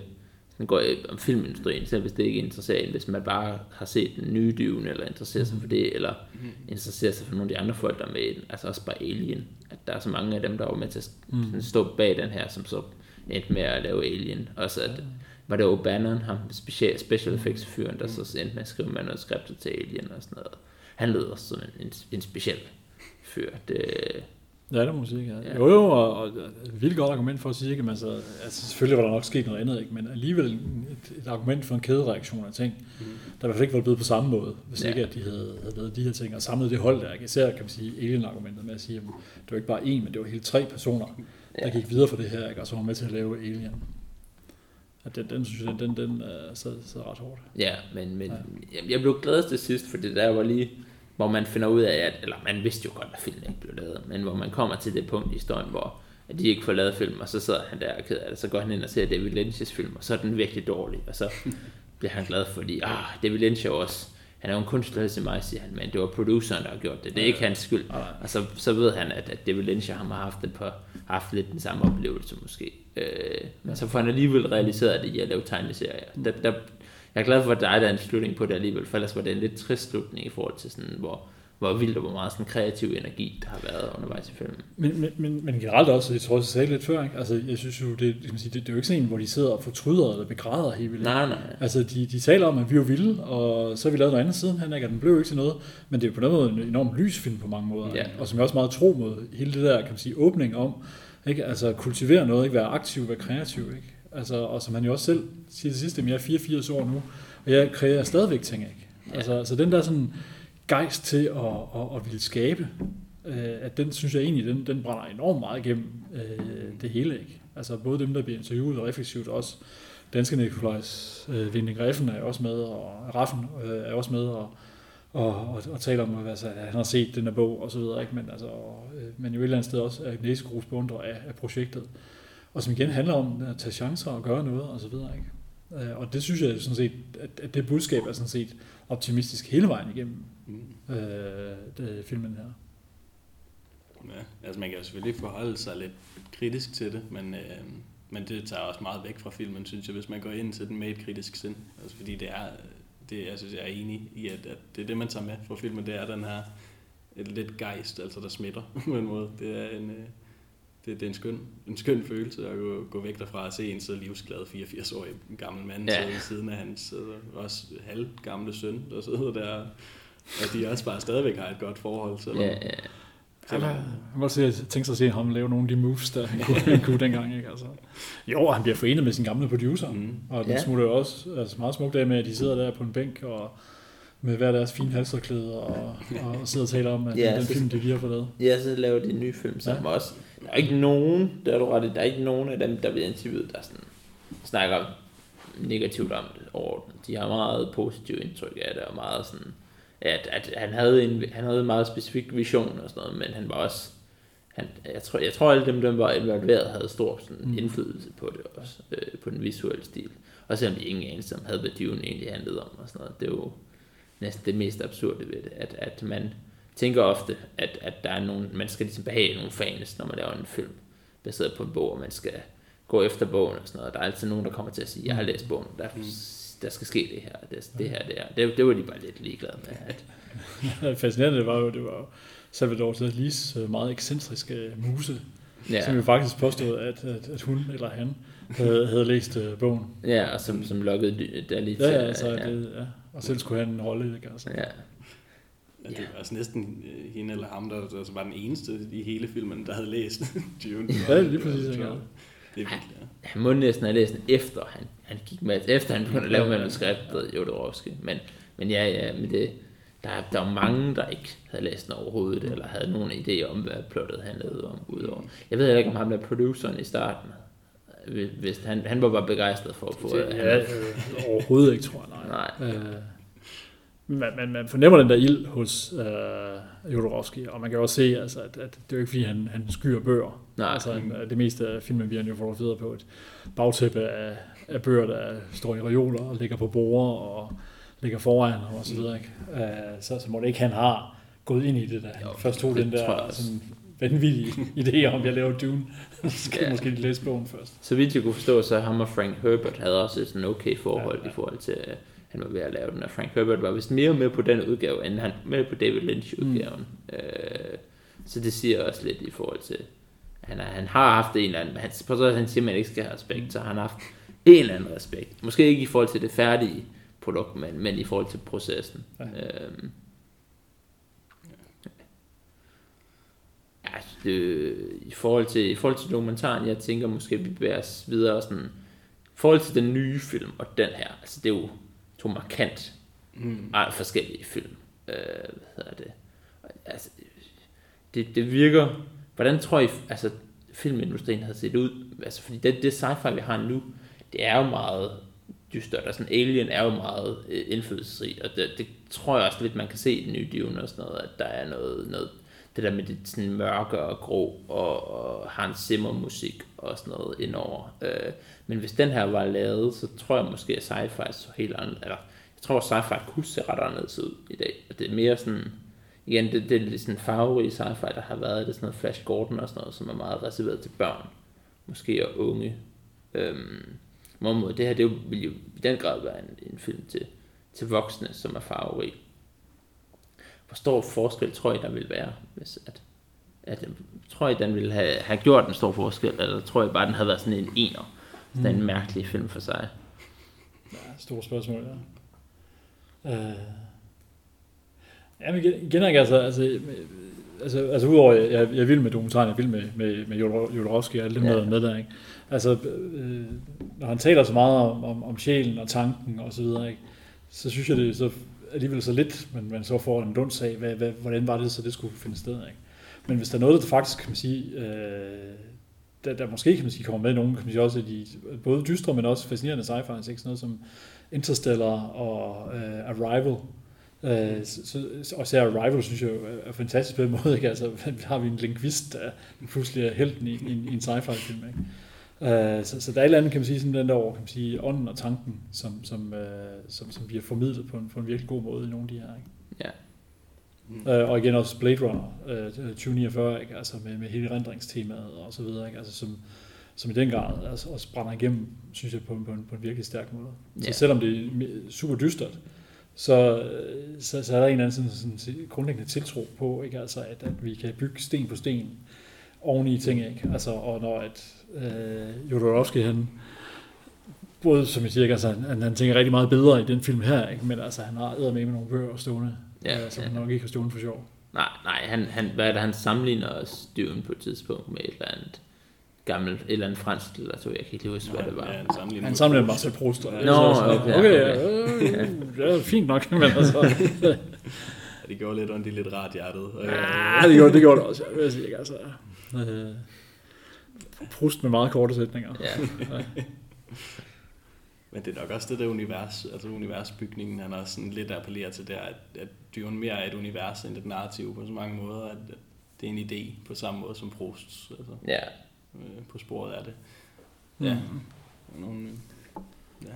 sådan går om filmindustrien, selv hvis det ikke interesserer en, hvis man bare har set den nye dyven, eller interesserer sig for det, eller mm. interesserer sig for nogle af de andre folk, der er med i den, altså også bare Alien, at der er så mange af dem, der var med til at mm. stå bag den her, som så endte med at lave Alien, også at, var det O'Bannon, ham special, special effects fyren, der så endte med at skrive manuskriptet til Alien og sådan noget. Han lød også som en, en, en speciel fyr. Det, Ja, det må man sige, ja. ja. Jo, jo, og, og vildt godt argument for at sige, at altså, altså, selvfølgelig var der nok sket noget andet, ikke? men alligevel et, et argument for en kædereaktion af ting, mm. der i hvert fald ikke var blevet på samme måde, hvis ja. ikke at de havde, havde lavet de her ting, og samlet det hold der. Ikke? Især kan man sige alien-argumentet med at sige, at det var ikke bare en, men det var hele tre personer, der ja. gik videre for det her, ikke? og så var med til at lave Alien. Og den, den synes jeg, den, den uh, sad, sad ret hårdt. Ja, men, men ja. jeg blev glad til sidst, for det der var lige, hvor man finder ud af, at, eller man vidste jo godt, at filmen ikke blev lavet, men hvor man kommer til det punkt i historien, hvor at de ikke får lavet film, og så sidder han der og ked af det, så går han ind og ser David Lynch's film, og så er den virkelig dårlig, og så bliver han glad, fordi, ah, David Lynch er også, han er jo en kunstner til mig, siger han, men det var produceren, der har gjort det, det er ikke hans skyld, og så, så ved han, at, at David Lynch og ham har haft, et par, haft lidt den samme oplevelse måske, Øh, men så får han alligevel realiseret det i at lave tegneserier. Der, der, jeg er glad for, at der er en slutning på det alligevel, for ellers var det en lidt trist slutning i forhold til sådan, hvor, hvor vildt og hvor meget sådan kreativ energi, der har været undervejs i filmen. Men, men, men, men generelt også, jeg tror jeg sagde lidt før, ikke? Altså, jeg synes jo, det, det, det, det er jo ikke sådan en, hvor de sidder og fortryder eller begræder helt vildt. Nej, nej. Altså, de, de taler om, at vi er jo vilde, og så har vi lavet noget andet siden han, ikke? den blev ikke til noget, men det er jo på den måde en enorm lys film på mange måder, ja. og som jeg også meget tro mod hele det der, kan man sige, åbning om, ikke? Altså kultivere noget, ikke være aktiv, være kreativ. Ikke? Altså, og som han jo også selv siger det sidste, jeg er 84 år nu, og jeg kreerer stadigvæk ting. Ikke? Ja. Altså, altså den der sådan gejst til at, at, at ville skabe, øh, at den synes jeg egentlig, den, den brænder enormt meget igennem øh, det hele. Ikke? Altså både dem, der bliver interviewet og refleksivt også. Danske Nikolajs øh, Vinding Reffen er også med, og Raffen øh, er også med, og, og, og, og taler om, altså, at han har set den her bog og så videre, ikke? Men, altså, og, øh, men jo et eller andet sted også er Næsegrus beundrer af, af projektet. Og som igen handler om at tage chancer og gøre noget og så videre, ikke? Øh, og det synes jeg sådan set, at, at det budskab er sådan set optimistisk hele vejen igennem mm. øh, det, filmen her. Ja, altså man kan jo selvfølgelig forholde sig lidt kritisk til det, men, øh, men det tager også meget væk fra filmen, synes jeg, hvis man går ind til den med et kritisk sind. Altså, fordi det er, det, jeg synes, jeg er enig i, at, at det er det, man tager med fra filmen, det er den her et lidt gejst, altså der smitter på en måde. Det er en, øh, det, det er en skøn, en skøn følelse at gå, gå væk derfra og se en så livsglad 84-årig gammel mand ja. ved siden af hans altså, også halvgamle søn, der sidder der, og de også bare stadigvæk har et godt forhold. Selvom, Ja, ja. Han, han må se, tænke sig at se ham lave nogle af de moves, der han kunne, han kunne dengang. Ikke? Altså. Jo, han bliver forenet med sin gamle producer, Mm. og den Ja. smutter jo også altså meget smukt af med, at de sidder der på en bænk og med hver deres fine halserklæder og, og sidder og taler om, at Ja, den så- film, de lige har fået lavet. Ja, så laver de en ny film sammen ja. også. Der er ikke nogen, der er du ret der er ikke nogen af dem, der bliver interviewet, der sådan, snakker negativt om det overordnet. De har meget positivt indtryk af det, og meget sådan, at, at han, havde en, han havde en meget specifik vision og sådan noget, men han var også, han, jeg, tror, jeg tror alle dem, der var involveret, havde stor sådan, Mm. indflydelse på det også, øh, på den visuelle stil. Og selvom de ingen anelse om havde, hvad Dune egentlig handlede om og sådan noget. Det er jo næsten det mest absurde ved det, at, at man tænker ofte, at, at der er nogen, man skal ligesom behage nogle fans, når man laver en film baseret på en bog, og man skal gå efter bogen og sådan noget. Der er altid nogen, der kommer til at sige, jeg har læst bogen, der, Mm. Der skal ske det her, det, det her, det her. Det, det var de bare lidt ligeglade med. At, Fascinerende det var jo, det var Salvador Dalis øh, meget ekscentriske muse, ja. som ja, jo faktisk påstod, at, at, at hun eller han havde, havde læst øh, bogen. ja, og som, som lukkede der lige Ja, til. ja, altså, det, ja. Og selv skulle have en rolle, ikke? Altså. ja. Ja, det var altså næsten øh, hende eller ham, der, der var den eneste i hele filmen, der havde læst Dune. Ja, lige præcis, ikke? Det er virkelig, ja. Han må næsten have læst den efter han, han gik med, efter han begyndte at lave manuskriptet, Jodorowsky. Men, men ja, ja, men det, der, er- der er mange, der ikke havde læst den overhovedet, eller havde nogen idé om, hvad plottet handlede om, udover. Jeg ved ikke, om ham der produceren i starten, hvis han, han var bare begejstret for at få... Det, han- ja, øh, overhovedet ikke, tror jeg. Nej. Nej. Øh, man, man, man fornemmer den der ild hos øh, Jodorowsky, og man kan også se, altså, at, at det er jo ikke fordi, han, han skyer bøger. Nej. Altså, han, det meste af filmen bliver han jo fotograferet på et bagtæppe af, af bøger, der står i reoler og ligger på borde og ligger foran ham og så videre. Ikke? Øh, så, så må det ikke, han har gået ind i det, da han Jo, først tog den der sådan, vanvittige idé om, at jeg laver Dune. så skal Ja. måske læse bogen først. Så vidt jeg kunne forstå, så ham og Frank Herbert havde også et sådan okay forhold Ja, ja. i forhold til, at han var ved at lave den, og Frank Herbert var vist mere med på den udgave, end han med på David Lynch-udgaven. Mm. Øh, så det siger også lidt i forhold til, han, er, han har haft en eller anden, han, på så han siger, at man ikke skal have respekt, så han har haft en eller anden respekt. Måske ikke i forhold til det færdige produkt, men, men i forhold til processen. Ja. Øhm, Ja, det, i, forhold til, I forhold til dokumentaren, jeg tænker måske, vi bevæger os videre sådan, i forhold til den nye film og den her, altså det er jo to markant Mm. forskellige film. Øh, hvad hedder det? Altså, det, det virker, hvordan tror I, altså filmindustrien havde set ud? Altså, fordi det, det sci-fi, vi har nu, det er jo meget dystert, og sådan Alien er jo meget øh, indflydelsesrigt, og det, det tror jeg også lidt, man kan se i den nye Dune og sådan noget, at der er noget, noget det der med det sådan mørke og grå og, og Hans Zimmer musik og sådan noget indover. Øh, men hvis den her var lavet, så tror jeg måske, at sci-fi så helt anderledes, eller jeg tror, at sci-fi kunne se ret anderledes ud i dag. Og det er mere sådan, igen, det, det er lidt sådan farverige sci-fi, der har været, det er sådan noget Flash Gordon og sådan noget, som er meget reserveret til børn, måske og unge. Øhm, måde, det her, det vil jo i den grad være en, en film til, til voksne, som er farverig. Hvor stor forskel tror I, der vil være, hvis at, at tror I, den ville have, have gjort en stor forskel, eller tror I bare, den havde været sådan en ener? Sådan en mærkelig film for sig. Ja, store spørgsmål, ja. Øh. Jamen igen, igen altså, altså, altså, altså udover, jeg, jeg er vild med dokumentaren, jeg vild med, med, med Jodor- Jodorowsky og alle dem, Ja. der er med der, ikke? Altså, øh, når han taler så meget om, om, om sjælen og tanken og så videre, ikke? Så synes jeg, det så alligevel så lidt, men man så får en dunds af, hvad, hvad, hvordan var det så, det skulle finde sted, ikke? Men hvis der er noget, der faktisk, kan man sige, øh, der, der måske kan man sige, kommer med nogen, kan man sige også de både dystre, men også fascinerende sci-fi, ikke? Sådan noget som Interstellar og øh, Arrival. Uh, så, så, og især Arrival, synes jeg jo er fantastisk på en måde. Ikke? Altså, har vi en lingvist, der pludselig er helten i, i, i en sci-fi film. Ikke? Uh, så, så der er et eller andet, kan man sige, sådan den der over, kan man sige, ånden og tanken, som, som, uh, som, som bliver formidlet på en, på en virkelig god måde i nogle af de her. Ikke? Ja. Mm. Øh, og igen også Blade Runner øh, 2049, ikke? Altså med, med hele rendringstemaet og så videre, ikke? Altså som, som i den grad altså, også brænder igennem, synes jeg, på, en- på, en, på en virkelig stærk måde. Så Ja. selvom det er super dystert, så, så, så er der en eller anden sådan, sådan, grundlæggende tiltro på, ikke? Altså, at, at vi kan bygge sten på sten oven i ting, ikke? Altså, og når at øh, Jodorowsky, han, både som jeg siger, altså, han, han tænker rigtig meget bedre i den film her, ikke? men altså, han har med med nogle bøger stående, Ja, ja, som ja. han nok ikke har stående for sjov. Nej, nej, han, han, hvad er det, han sammenligner også Dune på et tidspunkt med et eller andet gammelt, et eller andet fransk litteratur, jeg kan ikke lige huske, hvad det var. Ja. Han samler Marcel Proust. er Nå, sådan, okay, okay, okay. ja, øh, ja, fint nok, men altså, Ja, det gjorde lidt ondt i lidt rart hjertet. Øh, ja, det gjorde det, gjorde det også, jeg vil sige, ikke? altså, øh, Proust med meget korte sætninger. Ja, Men det er nok også det der univers, altså universbygningen, han også sådan lidt appellerer til der, at, at Dune mere er et univers end et narrativ på så mange måder, at, at det er en idé på samme måde som Proust, altså ja, øh, på sporet af det. Mm. Ja. Og Nogle, ja.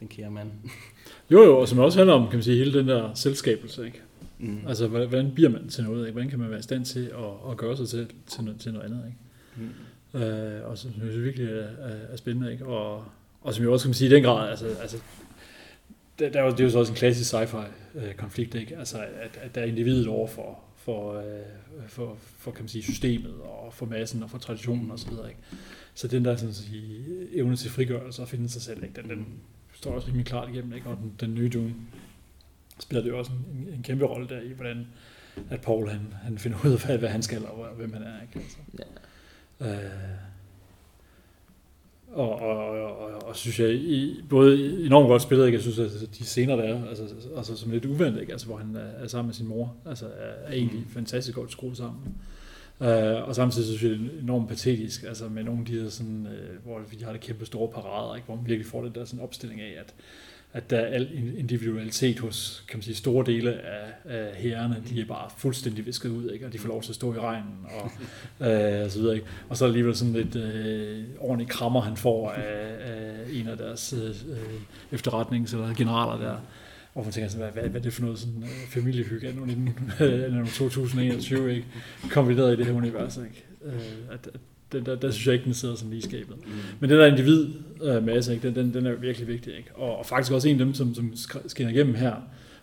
Den kære mand. Jo, jo, og som også handler om, kan man sige, hele den der selskabelse, ikke? Mm. Altså, hvordan hvordan bliver man til noget, ikke? Hvordan kan man være i stand til at, at gøre sig til, til, noget, til noget andet, ikke? Mm. Øh, og som jeg synes virkelig er, er, spændende, ikke? Og, og som jeg også kan sige i den grad, altså, altså der, der, det er jo så også en klassisk sci-fi-konflikt, øh, ikke? Altså, at, at der er individet over for, for, øh, for, for, kan man sige, systemet, og for massen, og for traditionen og så videre, ikke? Så den der sådan at sige, evne til frigørelse og finde sig selv, ikke? Den, den står også rimelig klart igennem, ikke? Og den, den nye Dune spiller det jo også en, en, en kæmpe rolle der i, hvordan at Paul han, han finder ud af, hvad, hvad han skal, og hvem han er, ikke? Altså. ja. Øh, og, og, og, og, og synes jeg, i, både enormt godt spillet, ikke? jeg synes, at de scener, der er, altså, altså som lidt uventet, ikke? Altså, hvor han er, er sammen med sin mor, altså er, er egentlig fantastisk godt skruet sammen. Øh, og samtidig synes jeg, det er enormt patetisk, altså med nogle af de der sådan, øh, hvor vi har det kæmpe store parader, ikke? hvor man virkelig får det der sådan opstilling af, at, at der er al individualitet hos, kan man sige, store dele af, af herrerne, de er bare fuldstændig visket ud, ikke? og de får lov til at stå i regnen, og, øh, og så videre, ikke? Og så alligevel sådan lidt øh, ordentlig krammer, han får af, af en af deres øh, efterretnings- eller generaler der, hvor man tænker sådan, hvad, hvad, hvad er det for noget sådan, øh, familiehygge anno 19, anno 2021, ikke? kombineret i det her univers, ikke? Øh, at, at den, der, der synes jeg ikke, den sidder sådan lige i skabet. Mm. Men den der individ øh, masse, ikke, den, den, den er virkelig vigtig. Ikke? Og, og faktisk også en af dem, som, som sk- skinner igennem her,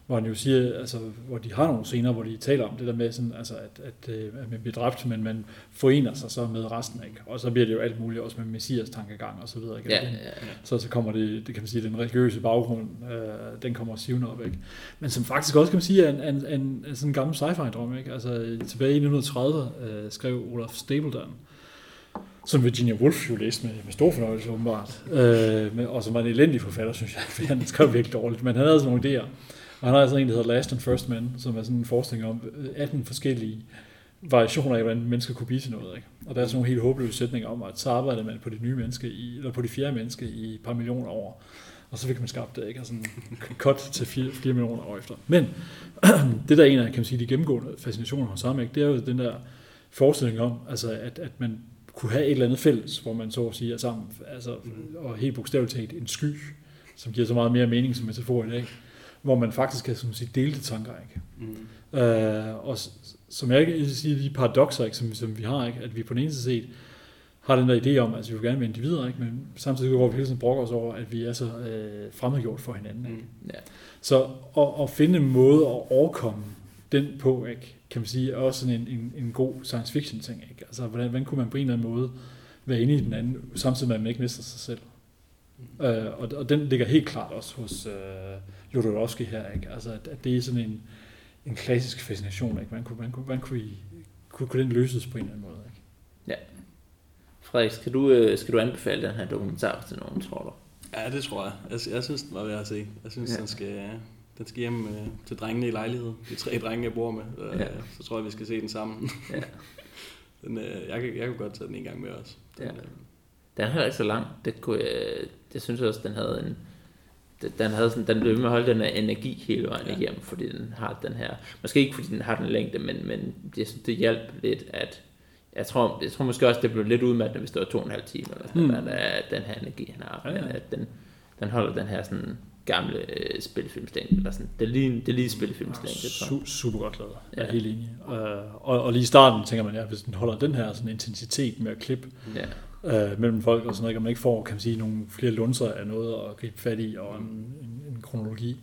hvor han jo siger, altså, hvor de har nogle scener, hvor de taler om det der med, sådan, altså, at, at, øh, at man bliver dræbt, men man forener sig så med resten. Ikke? Og så bliver det jo alt muligt, også med messias tankegang og så videre. Ikke? Ja, Den- ja, ja. så, så kommer det, det kan man sige, den religiøse baggrund, øh, den kommer sivende op, ikke? Men som faktisk også, kan man sige, er en, en, en, en sådan gammel sci-fi-drøm, ikke? Altså, tilbage i 1930 øh, skrev Olaf Stapledon, som Virginia Woolf jo læste med, med stor fornøjelse, åbenbart. Øh, med, og som var en elendig forfatter, synes jeg, for han skrev virkelig dårligt. Men han havde sådan nogle idéer. Og han har altså en, der hedder Last and First Man, som er sådan en forestilling om øh, 18 forskellige variationer af, hvordan mennesker kunne blive til noget. Ikke? Og der er sådan nogle helt håbløse sætninger om, at så arbejder man på det nye menneske, i, eller på det fjerde menneske i et par millioner år. Og så fik man skabt det, ikke? Og sådan cut til 4, 4 millioner år efter. Men det der er en af, kan man sige, de gennemgående fascinationer hos ham, ikke? det er jo den der forestilling om, altså at, at man kunne have et eller andet fælles, hvor man så at sige er sammen, altså, og helt bogstaveligt talt en sky, som giver så meget mere mening som metafor i dag, hvor man faktisk kan som sige, dele de tanker, ikke? Mm. Øh, og som jeg ikke siger, de paradoxer, ikke, som, som vi har, ikke, at vi på den ene side set har den der idé om, at vi vil gerne være individer, ikke, men samtidig går vi hele tiden brokker os over, at vi er så øh, fremmedgjort for hinanden. Ikke? Mm. ja. Så at, at finde en måde at overkomme den på, ikke, kan man sige, er også sådan en, en, en god science fiction ting. Ikke? Altså, hvordan, hvordan kunne man på en eller anden måde være inde i den anden, samtidig med, at man ikke mister sig selv. Øh, og, og den ligger helt klart også hos øh, Jodorowsky her, ikke? Altså, at, at det er sådan en, en klassisk fascination, ikke? Hvordan kunne, hvordan kunne, hvordan kunne, I, kunne, kunne den løses på en eller anden måde, ikke? Frederik, skal du, øh, skal du anbefale den her dokumentar til nogen, tror du? Ja, det tror jeg. Jeg, jeg synes, den var værd at se. Jeg synes, Ja. ja. den, skal, den skal hjem øh, til drengene i lejlighed. De tre drenge, jeg bor med. Øh, Ja. Så tror jeg, vi skal se den sammen. Ja. den, øh, jeg, kan, jeg kan godt tage den en gang med os. Den, Ja. øh, Den er heller ikke så lang. Det, kunne jeg, det synes jeg også, den havde en... den- Den, havde sådan, den blev med at holde den her energi hele vejen Ja. igennem, fordi den har den her... Måske ikke, fordi den har den længde, men, men det, det hjalp lidt, at... Jeg tror, jeg tror måske også, det blev lidt udmattende, hvis det var to og en halv time, eller sådan Mm. mm. at den her energi, han har. Ja, ja. at den, den holder den her sådan gamle øh, spillefilmslængde, eller sådan. Det er lige, det er lige jeg. Su- super godt lavet. Jeg er Ja. helt enig. Øh, og, og lige i starten tænker man, ja, hvis den holder den her sådan intensitet med at klippe Ja. øh, mellem folk og sådan noget, og man ikke får, kan man sige, nogle flere lunser af noget at gribe fat i, og en, en, en kronologi,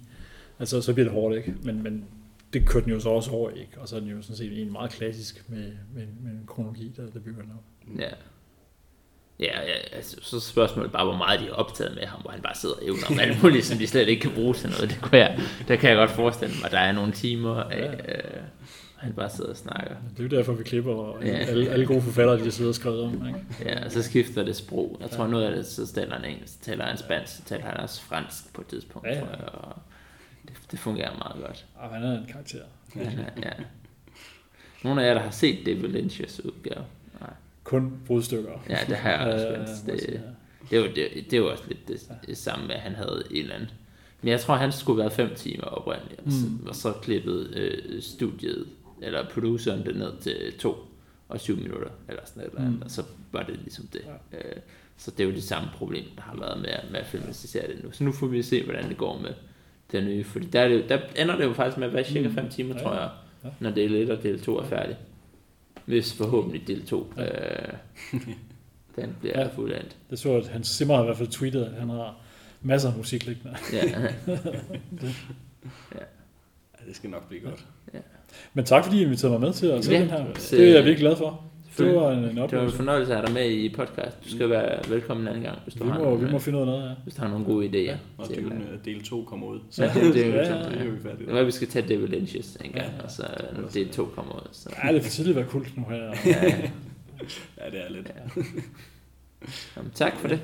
altså så bliver det hårdt, ikke? Men, men det kørte den jo så også over, ikke? Og så er den jo sådan set en meget klassisk med, med, med en kronologi, der, der bygger den op. Ja. Ja, ja altså, så er spørgsmålet bare, hvor meget de har optaget med ham, hvor han bare sidder og evner om alt muligt, som de slet ikke kan bruge til noget. Det kunne jeg, der kan jeg godt forestille mig, der er nogle timer af, øh, han bare sidder og snakker. Det er jo derfor, vi klipper, og Ja. alle, alle gode forfattere, de har siddet og skrevet om, ikke? Ja, og så skifter det sprog. Jeg tror, noget af det, så taler han engelsk, så taler han spansk, så taler han også fransk på et tidspunkt, Ja, ja. tror jeg, og det, det fungerer meget godt. Og han er en karakter. Ja, ja. Nogle af jer, der har set David Lynch's udgave. Kun brudstykker. Ja, det har jeg også. Øh, det, ja. det, var, det, det var også lidt det, det samme med, at han havde et eller andet. Men jeg tror, han skulle være fem timer oprindeligt, og, så, Mm. og så klippede øh, studiet, eller produceren det ned til to og syv minutter, eller sådan et eller andet, Mm. og så var det ligesom det. Ja. Øh, så det er jo det samme problem, der har været med, med at filmatisere det nu. Så nu får vi se, hvordan det går med den nye, fordi der, er det jo, der ender det jo faktisk med at være cirka Mm. 5 timer, Ja, tror jeg, Ja. når del 1 og del 2 er færdig. Hvis forhåbentlig del 2 Ja. øh, den bliver Ja. fuldendt. Det så, at Hans Zimmer har i hvert fald tweetet, at han har masser af musik liggende. Ja, Ja, det skal nok blive godt. Men tak fordi I inviterede mig med til at se Ja, den her. Det er jeg virkelig glad for. Det var en, en det var en fornøjelse at have dig med i podcast. Du skal være velkommen en anden gang, hvis du Vi har, må, nogle, vi må øh, finde ud af noget, ja. hvis du har nogle gode idéer. Ja. Og til, Dune, øh, øh, del 2 kommer ud. Ja, det, det er jo Ja, sådan, ja, Så ja. er. Det var, vi skal tage David Lynch's en gang, Ja. og så når del 2 kommer ud. Så. Ja, det er for tidligt at være kult nu her. Ja, Ja, det er lidt. ja. Jamen, tak for det.